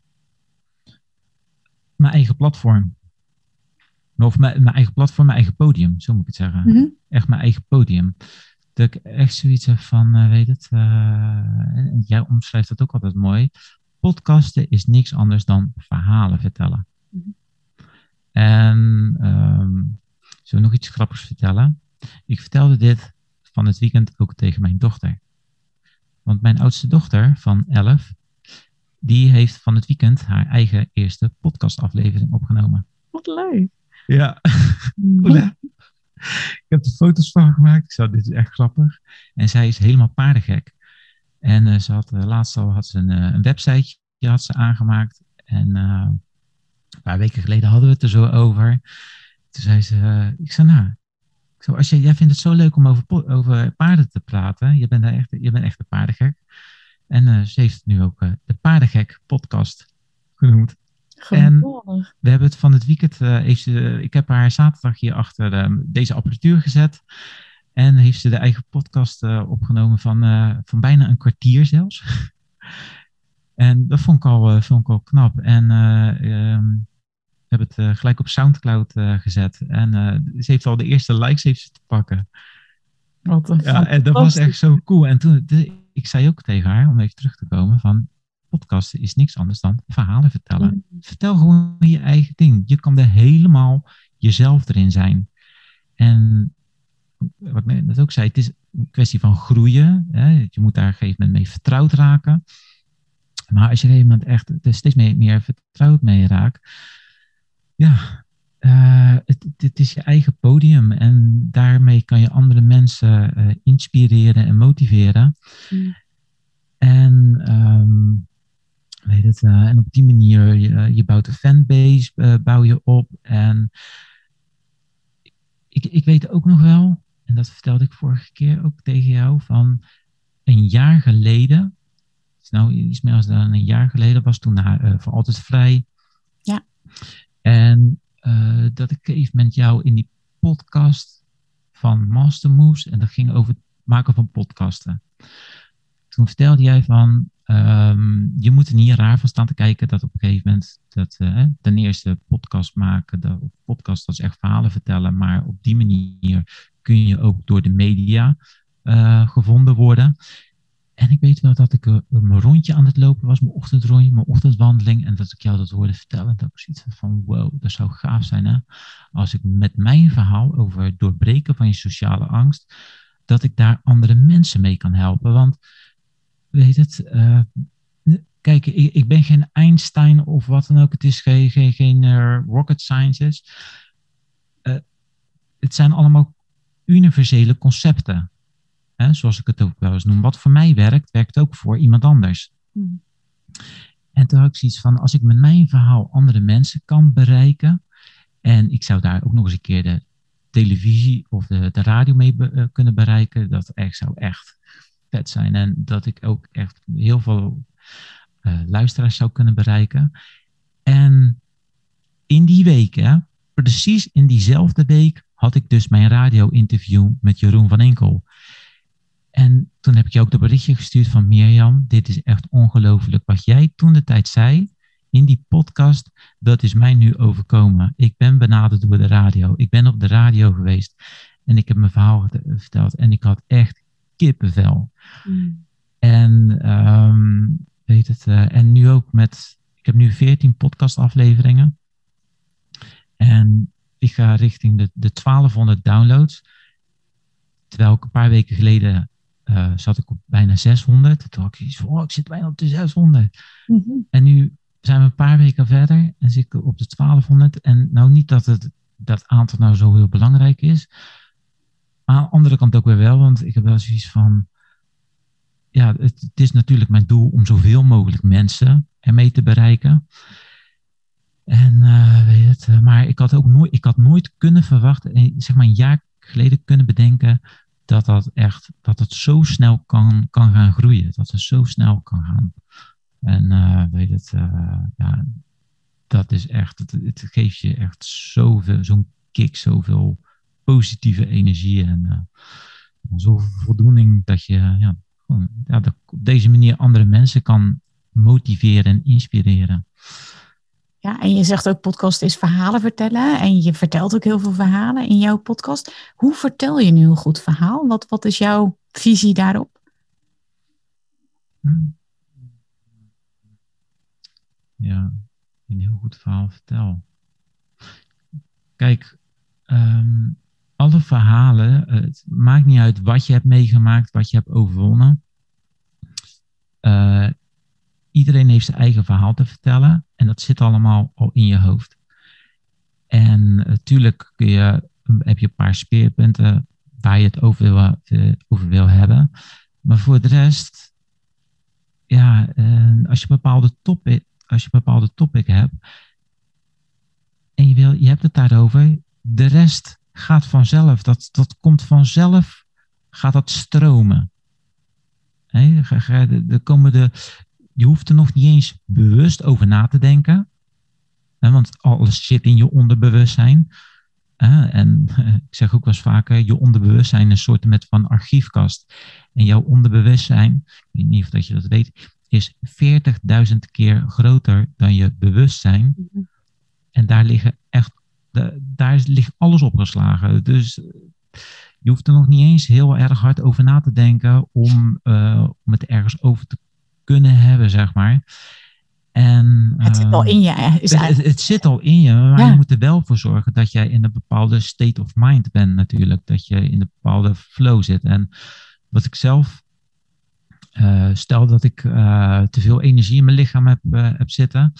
Mijn eigen platform. Of mijn, mijn eigen platform, mijn eigen podium, zo moet ik het zeggen.
Mhm.
echt mijn eigen podium. Dat ik echt zoiets heb van, eh, weet het, eh, en jij omschrijft het ook altijd mooi. Podcasten is niks anders dan verhalen vertellen.
Mhm.
En ehm we nog iets grappigs vertellen? Ik vertelde dit van het weekend ook tegen mijn dochter. Want mijn oudste dochter van 11, die heeft van het weekend haar eigen eerste podcastaflevering opgenomen.
Wat leuk.
Ja. Hè? Ik heb er foto's van gemaakt. Ik zei, dit is echt grappig. En zij is helemaal paardengek. En eh, ze had, eh, laatst al had ze een, eh, een websiteje had ze aangemaakt. En een paar weken geleden hadden we het er zo over. Toen zei ze, ik zei, nou, ik zei, als jij vindt het zo leuk om over, over paarden te praten. Je bent, daar echt, je bent echt een paardengek. En eh, ze heeft nu ook eh, de Paardengek podcast genoemd.
Geweldig.
We hebben het van het weekend, heeft ze, ik heb haar zaterdag hier achter eh, deze apparatuur gezet. En heeft ze de eigen podcast opgenomen van, van bijna een kwartier zelfs. en dat vond ik al, vond ik al knap. En eh, ehm, we hebben het gelijk op Soundcloud gezet. En ze heeft al de eerste likes heeft ze te pakken.
Wat een
Ja, en dat was echt zo cool. En toen, de- ik zei ook tegen haar, om even terug te komen, van podcasten is niks anders dan verhalen vertellen. Vertel gewoon je eigen ding. Je kan er helemaal jezelf erin zijn. En wat ik net ook zei, het is een kwestie van groeien. Hè? Je moet daar op een gegeven moment mee vertrouwd raken. Maar als je er een gegeven moment echt er steeds meer, meer vertrouwd mee raakt, ja, eh, het, het is je eigen podium. En daarmee kan je andere mensen eh, inspireren en motiveren.
Mm.
En ehm, weet het, eh, en op die manier, je, je bouwt een fanbase, bouw je op. En ik, ik weet ook nog wel, en dat vertelde ik vorige keer ook tegen jou, van een jaar geleden, nou iets meer dan een jaar geleden, was toen haar voor altijd vrij.
Ja.
En eh, dat ik even met jou in die podcast van Master Moves en dat ging over het maken van podcasten. Toen vertelde jij van, ehm, je moet er niet raar van staan te kijken dat op een gegeven moment, dat, uh, ten eerste podcast maken, dat, podcast is echt verhalen vertellen, maar op die manier kun je ook door de media uh, gevonden worden. En ik weet wel dat ik uh, mijn rondje aan het lopen was, mijn ochtendrondje, mijn ochtendwandeling. En dat ik jou dat hoorde vertellen. Dat ik zoiets van, wow, dat zou gaaf zijn hè. Als ik met mijn verhaal over het doorbreken van je sociale angst, dat ik daar andere mensen mee kan helpen. Want, weet het, uh, kijk, ik, ik, ben geen Einstein of wat dan ook. Het is geen, geen, geen uh, rocket sciences. het zijn allemaal universele concepten. Hè, zoals ik het ook wel eens noem. Wat voor mij werkt, werkt ook voor iemand anders. Hmm. En toen had ik zoiets van, als ik met mijn verhaal andere mensen kan bereiken, en ik zou daar ook nog eens een keer de televisie of de, de radio mee uh, kunnen bereiken, dat echt, zou echt vet zijn. En dat ik ook echt heel veel uh, luisteraars zou kunnen bereiken. En in die week, hè, precies in diezelfde week, had ik dus mijn radio-interview met Jeroen van Enkel. En toen heb ik je ook de berichtje gestuurd van Mirjam, dit is echt ongelooflijk. Wat jij toen de tijd zei in die podcast, dat is mij nu overkomen. Ik ben benaderd door de radio. Ik ben op de radio geweest en ik heb mijn verhaal verteld en ik had echt kippenvel. Mm. En um, weet het, uh, en nu ook met, ik heb nu 14 podcastafleveringen. En ik ga richting de, de 1200 downloads. Terwijl ik een paar weken geleden uh, zat ik op bijna 600. Toen had ik iets van, oh, ik zit bijna op de 600. Mm -hmm. En nu zijn we een paar weken verder en zit ik op de 1200. En nou niet dat het, dat aantal nou zo heel belangrijk is. Maar aan de andere kant ook weer wel, want ik heb wel zoiets van, ja, het, het is natuurlijk mijn doel om zoveel mogelijk mensen ermee te bereiken. En uh, weet het, uh, maar ik had ook nooit, ik had nooit kunnen verwachten, zeg maar een jaar geleden kunnen bedenken dat dat echt, dat het zo snel kan, kan gaan groeien. Dat het zo snel kan gaan. En uh, weet het, uh, ja, dat is echt, het, het, geeft je echt zoveel, zo'n kick, zoveel positieve energie en uh, zoveel voldoening dat je ja, ja, op deze manier andere mensen kan motiveren en inspireren.
En je zegt ook podcast is verhalen vertellen. En je vertelt ook heel veel verhalen in jouw podcast. Hoe vertel je nu een goed verhaal? Wat, wat is jouw visie daarop?
Ja, een heel goed verhaal vertel. Kijk, um, alle verhalen, het maakt niet uit wat je hebt meegemaakt, wat je hebt overwonnen. Uh, iedereen heeft zijn eigen verhaal te vertellen en dat zit allemaal al in je hoofd. En natuurlijk kun je, heb je een paar speerpunten waar je het over wil, eh, over wil hebben. Maar voor de rest, ja, als je een bepaalde topic, als je bepaalde topic hebt en je, wil, je hebt het daarover, de rest gaat vanzelf. Dat, dat komt vanzelf, gaat dat stromen. He, er komen de, je hoeft er nog niet eens bewust over na te denken. Hè, want alles zit in je onderbewustzijn. en ik zeg ook wel eens vaker, je onderbewustzijn is een soort met van archiefkast. En jouw onderbewustzijn, ik weet niet of dat je dat weet, is 40.000 keer groter dan je bewustzijn. Mhm. En daar liggen echt, daar ligt alles opgeslagen. Dus je hoeft er nog niet eens heel erg hard over na te denken om, uh, om het ergens over te kunnen hebben, zeg maar. En,
het zit al ehm, in je. Is
het, het, zit al in je, maar je moet er wel voor zorgen dat jij in een bepaalde state of mind bent natuurlijk. Dat je in een bepaalde flow zit. En wat ik zelf, uh, stel dat ik uh, te veel energie in mijn lichaam heb, uh, heb zitten,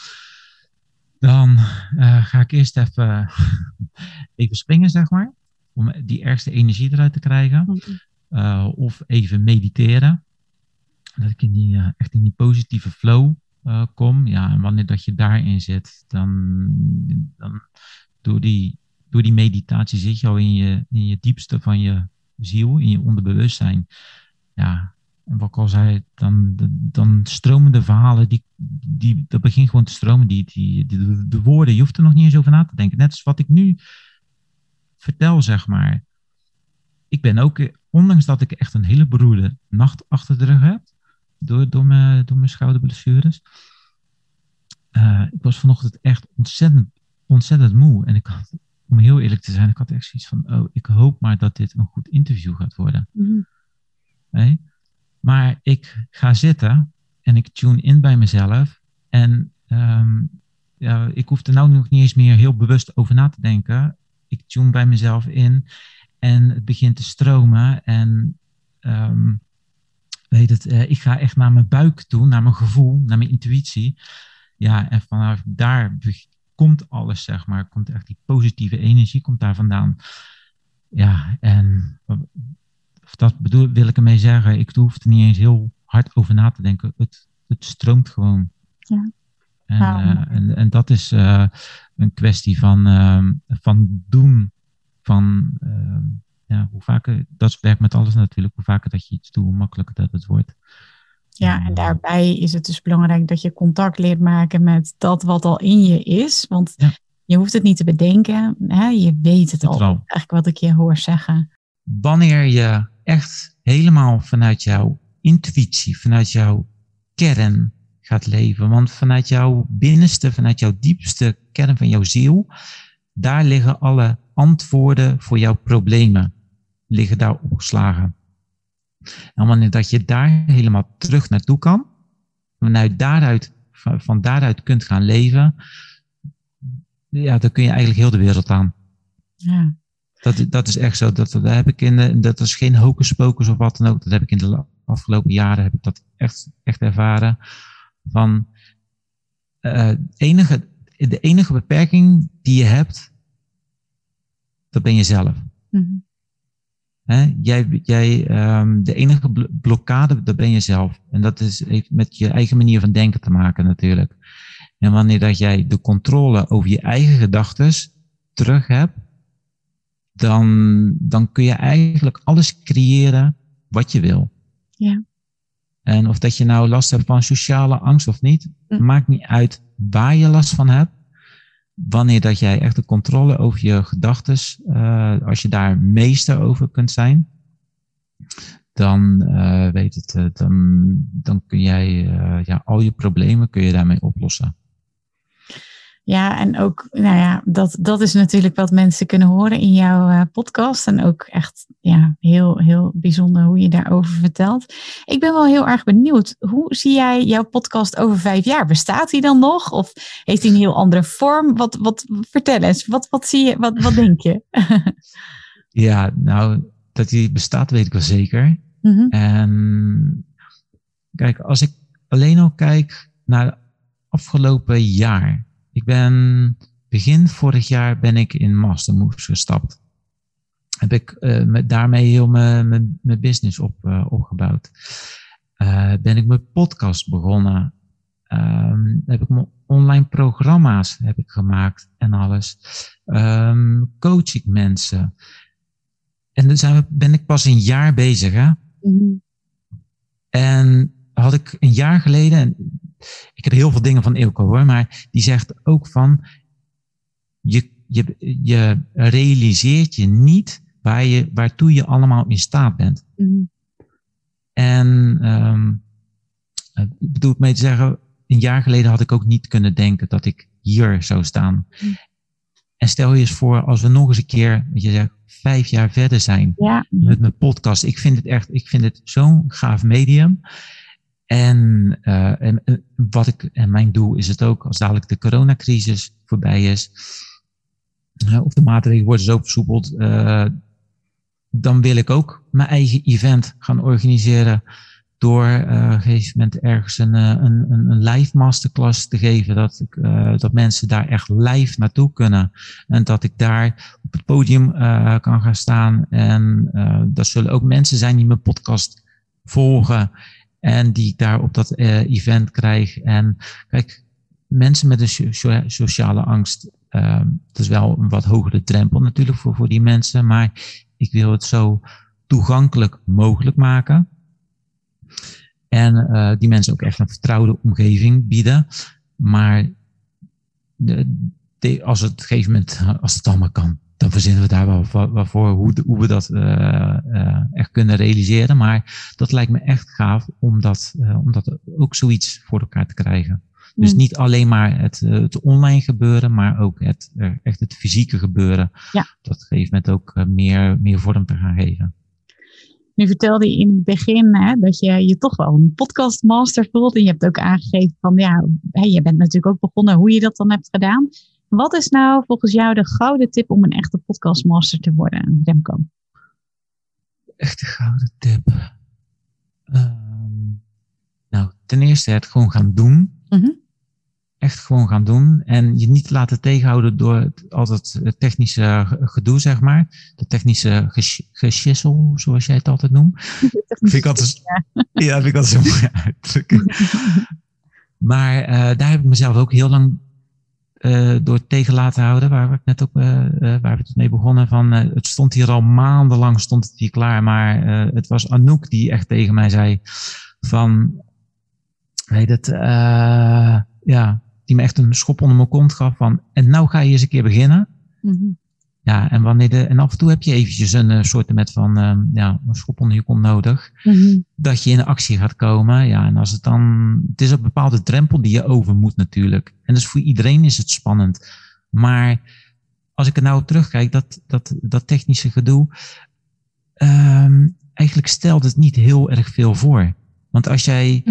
dan ga ik eerst even, even springen, zeg maar. Om die ergste energie eruit te krijgen. Of even mediteren dat ik in die, uh, echt in die positieve flow uh, kom. Ja, en wanneer dat je daarin zit, dan, dan door, die, door die meditatie zit je al in je, in je diepste van je ziel, in je onderbewustzijn. Ja, en wat ik al zei, dan, dan stromen de verhalen, die, die, dat begint gewoon te stromen, die, die, de woorden, je hoeft er nog niet eens over na te denken. Net als wat ik nu vertel, zeg maar. ik ben ook, ondanks dat ik echt een hele beroerde nacht achter de rug heb, door, door, mijn, door mijn schouderblessures. Uh, ik was vanochtend echt ontzettend, ontzettend moe. En ik had, om heel eerlijk te zijn, ik had echt zoiets van, oh, ik hoop maar dat dit een goed interview gaat worden. Mm nee? Maar ik ga zitten en ik tune in bij mezelf. En um, ja, ik hoef er nou nog niet eens meer heel bewust over na te denken. Ik tune bij mezelf in en het begint te stromen. En um, weet het, uh, ik ga echt naar mijn buik toe, naar mijn gevoel, naar mijn intuïtie. Ja, en vanaf daar komt alles, zeg maar. Komt echt die positieve energie, komt daar vandaan. Ja, en dat bedoel, wil ik ermee zeggen. Ik hoef er niet eens heel hard over na te denken. Het, het stroomt gewoon. Ja. En, uh, en, en, dat is uh, een kwestie van, uh, van doen. Van ja, hoe vaker, dat werkt met alles natuurlijk. Hoe vaker dat je iets doet, hoe makkelijker dat het wordt.
Ja, en daarbij is het dus belangrijk dat je contact leert maken met dat wat al in je is. Want je hoeft het niet te bedenken. Hè? Je weet het al. Eigenlijk wat ik je hoor zeggen.
Wanneer je echt helemaal vanuit jouw intuïtie, vanuit jouw kern gaat leven. Want vanuit jouw binnenste, vanuit jouw diepste kern van jouw ziel, daar liggen alle antwoorden voor jouw problemen, liggen daar opgeslagen. En wanneer dat je daar helemaal terug naartoe kan, vanuit daaruit, van daaruit kunt gaan leven, ja, dan kun je eigenlijk heel de wereld aan. Ja. Dat, dat is echt zo. Dat, dat heb ik in de, dat is geen hocus pocus of wat dan ook. Dat heb ik in de afgelopen jaren heb ik dat echt, echt ervaren. Van uh, enige, de enige beperking die je hebt, dat ben jezelf. Mm jij, jij, um, de enige blokkade, dat ben jezelf. En dat is, heeft met je eigen manier van denken te maken natuurlijk. En wanneer dat jij de controle over je eigen gedachten terug hebt, dan, dan kun je eigenlijk alles creëren wat je wil. Ja. En of dat je nou last hebt van sociale angst of niet, hm. maakt niet uit waar je last van hebt. Wanneer dat jij echt de controle over je gedachten, uh, als je daar meester over kunt zijn, dan uh, weet het, uh, dan, dan kun jij ja, al je problemen kun je daarmee oplossen.
Ja, en ook, nou ja, dat, dat is natuurlijk wat mensen kunnen horen in jouw uh, podcast. En ook echt ja, heel, heel bijzonder hoe je daarover vertelt. Ik ben wel heel erg benieuwd. Hoe zie jij jouw podcast over vijf jaar? Bestaat die dan nog? Of heeft hij een heel andere vorm? Wat, wat, vertel eens, wat, wat zie je, wat, wat denk je?
ja, nou, dat die bestaat weet ik wel zeker. Mm -hmm. En kijk, als ik alleen al kijk naar het afgelopen jaar ik ben begin vorig jaar ben ik in Mastermoves gestapt. Heb ik uh, met, daarmee heel mijn, mijn, mijn business op, uh, opgebouwd. Uh, ben ik mijn podcast begonnen. Um, heb ik mijn online programma's heb ik gemaakt en alles. Um, coach ik mensen. En dan zijn we, ben ik pas een jaar bezig. Hè? Mm -hmm. En had ik een jaar geleden, ik heb heel veel dingen van Ilko hoor, maar die zegt ook van, je, je, je realiseert je niet waar je, waartoe je allemaal in staat bent. Mm En um, ik bedoel mee te zeggen, een jaar geleden had ik ook niet kunnen denken dat ik hier zou staan. Mm En stel je eens voor, als we nog eens een keer, wat je zegt, vijf jaar verder zijn ja. met mijn podcast. Ik vind het echt, ik vind het zo'n gaaf medium. En, uh, en, wat ik, en mijn doel is het ook, als dadelijk de coronacrisis voorbij is, of de maatregelen worden zo versoepeld, uh, dan wil ik ook mijn eigen event gaan organiseren door op een gegeven moment ergens een, een, een live masterclass te geven, dat, ik, dat mensen daar echt live naartoe kunnen en dat ik daar op het podium kan gaan staan. En dat zullen ook mensen zijn die mijn podcast volgen en die ik daar op dat uh, event krijg. En kijk, mensen met een sociale angst, uh, het is wel een wat hogere drempel natuurlijk voor, voor die mensen, maar ik wil het zo toegankelijk mogelijk maken. En uh, die mensen ook echt een vertrouwde omgeving bieden. Maar de, de, als het op een gegeven moment, als het allemaal kan, dan verzinnen we daar wel voor hoe, hoe we dat uh, echt kunnen realiseren. Maar dat lijkt me echt gaaf om dat, om dat ook zoiets voor elkaar te krijgen. Dus hmm. niet alleen maar het, het online gebeuren, maar ook het, echt het fysieke gebeuren. Ja. Dat geeft met ook meer, meer vorm te gaan geven.
Nu vertelde je in het begin hè, dat je je toch wel een podcastmaster voelt. En je hebt ook aangegeven van ja, je bent natuurlijk ook begonnen hoe je dat dan hebt gedaan. Wat is nou volgens jou de gouden tip om een echte podcastmaster te worden, Remco?
Echte gouden tip. Ehm, nou, ten eerste het gewoon gaan doen. Mm Echt gewoon gaan doen. En je niet laten tegenhouden door het, altijd het technische gedoe, zeg maar. De technische geschissel, zoals jij het altijd noemt. vind ik altijd, ja. vind ik altijd zo mooi uitdrukken. maar uh, daar heb ik mezelf ook heel lang uh, door tegen laten houden, waar we net ook uh, waar we mee begonnen. Van, het stond hier al maandenlang stond het hier klaar, maar het was Anouk die echt tegen mij zei van, weet het, ja, die me echt een schop onder mijn kont gaf van, en nou ga je eens een keer beginnen. -hmm. Ja, en, wanneer de, en af en toe heb je eventjes een uh, soort met van uh, ja, een schop onder je kont nodig. Mm Dat je in actie gaat komen. Ja, en als het dan. Het is een bepaalde drempel die je over moet natuurlijk. En dus voor iedereen is het spannend. Maar als ik er nou op terugkijk, dat, dat, dat technische gedoe. Um, eigenlijk stelt het niet heel erg veel voor. Want als jij.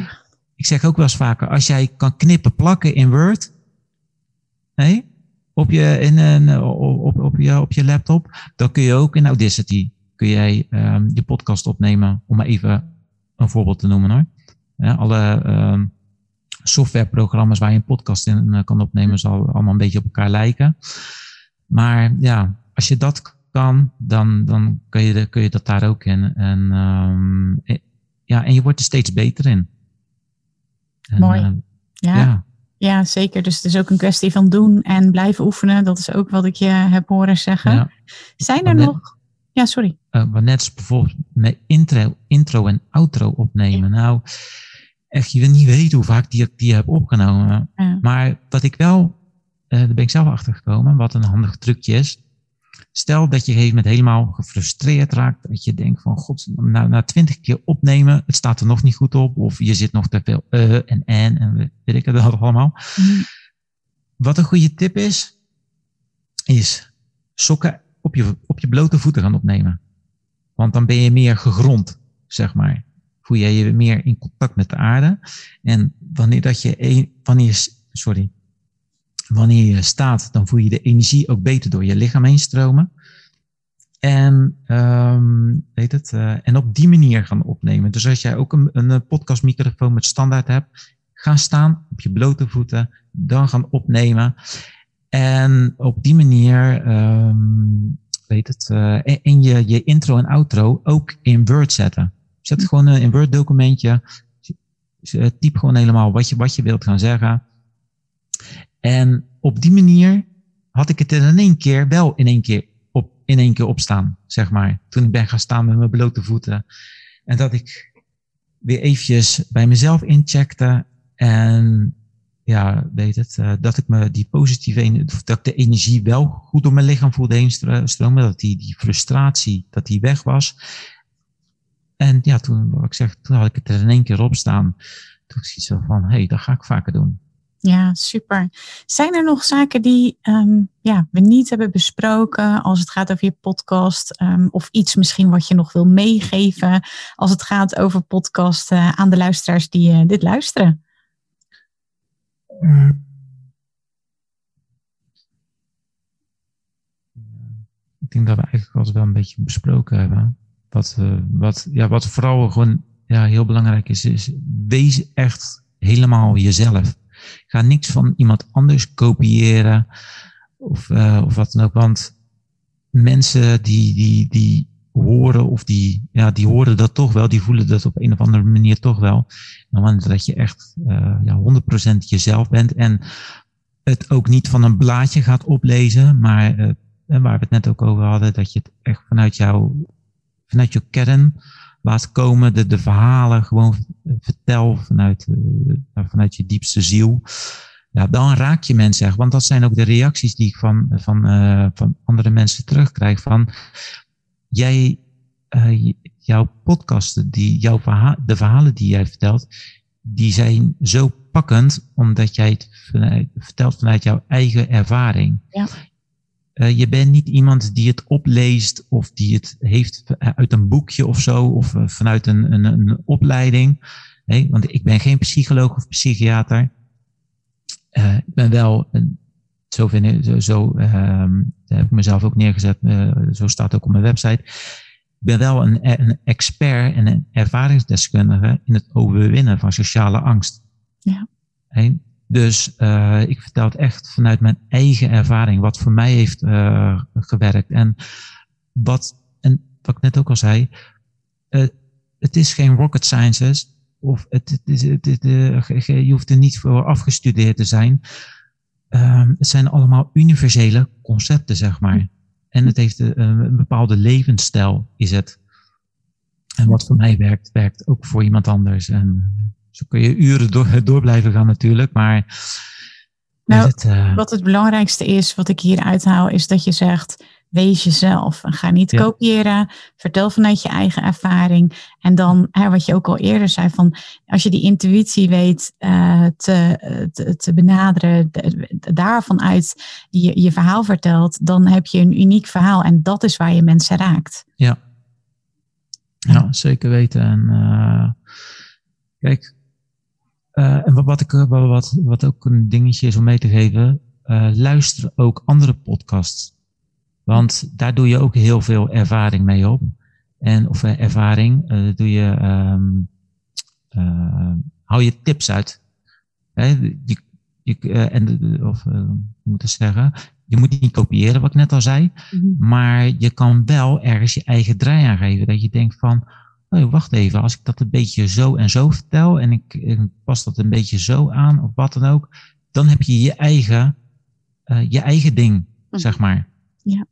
Ik zeg ook wel eens vaker, als jij kan knippen, plakken in Word. Nee? Op je, in een, op, op, je, op je laptop, dan kun je ook in Audacity kun jij um, je podcast opnemen, om maar even een voorbeeld te noemen hoor. Ja, alle um, softwareprogramma's waar je een podcast in uh, kan opnemen, zal allemaal een beetje op elkaar lijken. Maar ja, als je dat kan, dan, dan kun, je, kun je dat daar ook in. En, um, ja, en je wordt er steeds beter in.
En, Mooi. Uh, ja. ja. Ja, zeker. Dus het is ook een kwestie van doen en blijven oefenen. Dat is ook wat ik je heb horen zeggen. Zijn er nog. Ja, sorry.
Uh, wat net bijvoorbeeld met intro, intro en outro opnemen. Nou, echt, je wil niet weten hoe vaak die, die heb opgenomen. Maar wat ik wel, uh, daar ben ik zelf achter gekomen, wat een handig trucje is. Stel dat je een gegeven moment helemaal gefrustreerd raakt. Dat je denkt van, god, nou, na twintig keer opnemen, het staat er nog niet goed op. Of je zit nog te veel uh en en en weet ik het allemaal. Mm. Wat een goede tip is, is sokken op je, op je blote voeten gaan opnemen. Want dan ben je meer gegrond, zeg maar. Voel je je meer in contact met de aarde. En wanneer dat je, wanneer, sorry, wanneer je staat, dan voel je de energie ook beter door je lichaam heen stromen. En, um, weet het, uh, en op die manier gaan opnemen. Dus als jij ook een, een podcastmicrofoon met standaard hebt, ga staan op je blote voeten, dan gaan opnemen. En op die manier, um, weet het, uh, in je, je intro en outro ook in Word zetten. Zet gewoon een in Word documentje, typ gewoon helemaal wat je, wat je wilt gaan zeggen. En op die manier had ik het er in één keer wel in één keer op, in één keer opstaan, zeg maar. Toen ik ben gaan staan met mijn blote voeten. En dat ik weer eventjes bij mezelf incheckte. En ja, weet het, uh, dat ik me die positieve, dat ik de energie wel goed door mijn lichaam voelde heen. Dat die, die frustratie, dat die weg was. En ja, toen, wat ik zeg, toen had ik het er in één keer op staan. Toen ik zo van, hé, hey, dat ga ik vaker doen.
Ja, super. Zijn er nog zaken die um, ja, we niet hebben besproken als het gaat over je podcast? Um, of iets misschien wat je nog wil meegeven als het gaat over podcast aan de luisteraars die uh, dit luisteren?
Ik denk dat we eigenlijk altijd wel een beetje besproken hebben. Wat, uh, wat, ja, wat vooral gewoon ja, heel belangrijk is, is wees echt helemaal jezelf. Ga niks van iemand anders kopiëren of, uh, of wat dan ook. Want mensen die, die, die horen of die, ja, die horen dat toch wel, die voelen dat op een of andere manier toch wel. Dan dat je echt uh, ja, 100% jezelf bent en het ook niet van een blaadje gaat oplezen, maar uh, waar we het net ook over hadden, dat je het echt vanuit jou, vanuit je kern laat komen, de, de verhalen gewoon vertel vanuit, uh, vanuit je diepste ziel. ja, dan raak je mensen echt. Want dat zijn ook de reacties die ik van, van, uh, van andere mensen terugkrijg. Van jij, uh, jouw podcasten, die, jouw de verhalen die jij vertelt, die zijn zo pakkend omdat jij het vertelt vanuit jouw eigen ervaring. Ja. Uh, je bent niet iemand die het opleest of die het heeft uit een boekje of zo, of vanuit een, een, een opleiding. Nee, want ik ben geen psycholoog of psychiater. Uh, ik ben wel, zo, vind ik, zo, zo uh, heb ik mezelf ook neergezet, zo staat ook op mijn website. Ik ben wel een, een expert en een ervaringsdeskundige in het overwinnen van sociale angst. Ja. Hey, dus uh, ik vertel het echt vanuit mijn eigen ervaring, wat voor mij heeft uh, gewerkt. En wat, en wat ik net ook al zei, uh, het is geen rocket sciences. Of het, het, is, het, je hoeft er niet voor afgestudeerd te zijn. Um, het zijn allemaal universele concepten, zeg maar. En het heeft een, een bepaalde levensstijl, is het. En wat voor mij werkt, werkt ook voor iemand anders. En zo kun je uren door, door blijven gaan natuurlijk, maar...
Nou, het, uh, wat het belangrijkste is, wat ik hier uithaal, is dat je zegt wees jezelf. En ga niet kopiëren. Vertel vanuit je eigen ervaring. En dan, hè, wat je ook al eerder zei, van als je die intuïtie weet uh, te, te, te, benaderen, de, daarvan uit je, je verhaal vertelt, dan heb je een uniek verhaal. En dat is waar je mensen raakt.
Ja, ja zeker weten. En uh, kijk, uh, en wat, ik, wat, wat ook een dingetje is om mee te geven, luister ook andere podcasts. Want daar doe je ook heel veel ervaring mee op. En, of uh, ervaring, doe je, um, hou je tips uit. Hè? Je, je, en, of moet ik zeggen, je moet niet kopiëren wat ik net al zei. Mm -hmm. Maar je kan wel ergens je eigen draai aangeven. Dat je denkt van, oh, wacht even, als ik dat een beetje zo en zo vertel. En ik, ik pas dat een beetje zo aan, of wat dan ook. Dan heb je je eigen, je eigen ding, -hmm. zeg maar.
Ja.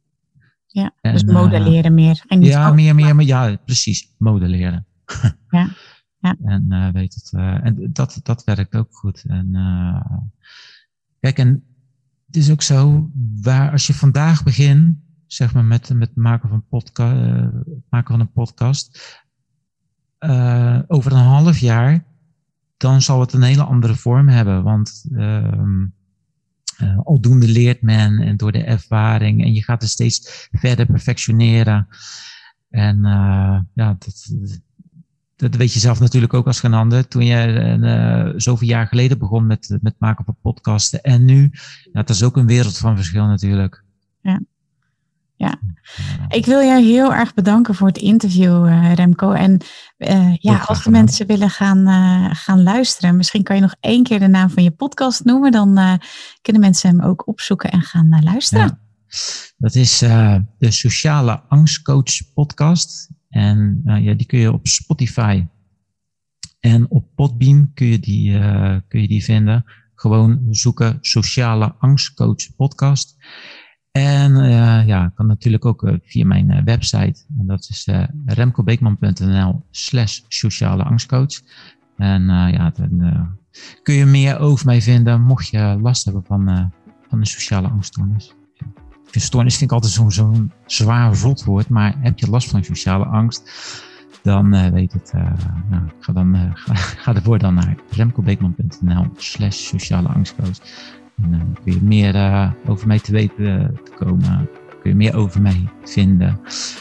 Ja, en, dus modelleren uh, meer.
En ja, meer, meer, meer, ja, precies, modelleren. Ja. ja. En uh, weet het, uh, en dat, dat werkt ook goed. En kijk, en het is ook zo, waar als je vandaag begint, zeg maar met, met het maken van, podca maken van een podcast, over een half jaar, dan zal het een hele andere vorm hebben. Want ehm, uh, aldoende leert men en door de ervaring en je gaat het steeds verder perfectioneren. En uh, ja, dat, dat weet je zelf natuurlijk ook als geen ander. Toen je zoveel jaar geleden begon met, met maken van podcasten en nu, ja, dat is ook een wereld van verschil natuurlijk.
Ja. Ja, ik wil jou heel erg bedanken voor het interview, uh, Remco. En uh, ja, als de mensen willen gaan, uh, gaan luisteren, misschien kan je nog één keer de naam van je podcast noemen. Dan kunnen mensen hem ook opzoeken en gaan luisteren. Ja,
dat is de Sociale Angstcoach podcast. En ja, die kun je op Spotify en op Podbeam kun je die, kun je die vinden. Gewoon zoeken Sociale Angstcoach podcast. En uh, ja, kan natuurlijk ook uh, via mijn uh, website. En dat is remcobeekman.nl slash sociale angstcoach. En ja, dan kun je meer over mij vinden mocht je last hebben van, van een sociale angststoornis. Stoornis vind ik altijd zo'n zo zwaar rot woord, maar heb je last van sociale angst, dan weet het. nou, ga, dan, ga, ga ervoor dan naar remcobeekman.nl slash sociale angstcoach. En dan kun je meer uh, over mij te weten te komen. Kun je meer over mij vinden.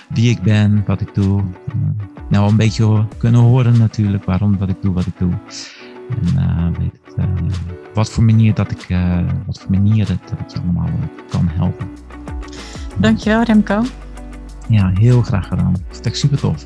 Wie ik ben, wat ik doe. Uh, nou, een beetje kunnen horen natuurlijk waarom wat ik doe, wat ik doe. En weet het, wat voor manier dat ik, wat voor manieren dat ik je allemaal kan helpen.
Dankjewel Remco.
Ja, heel graag gedaan. Dat is echt super tof.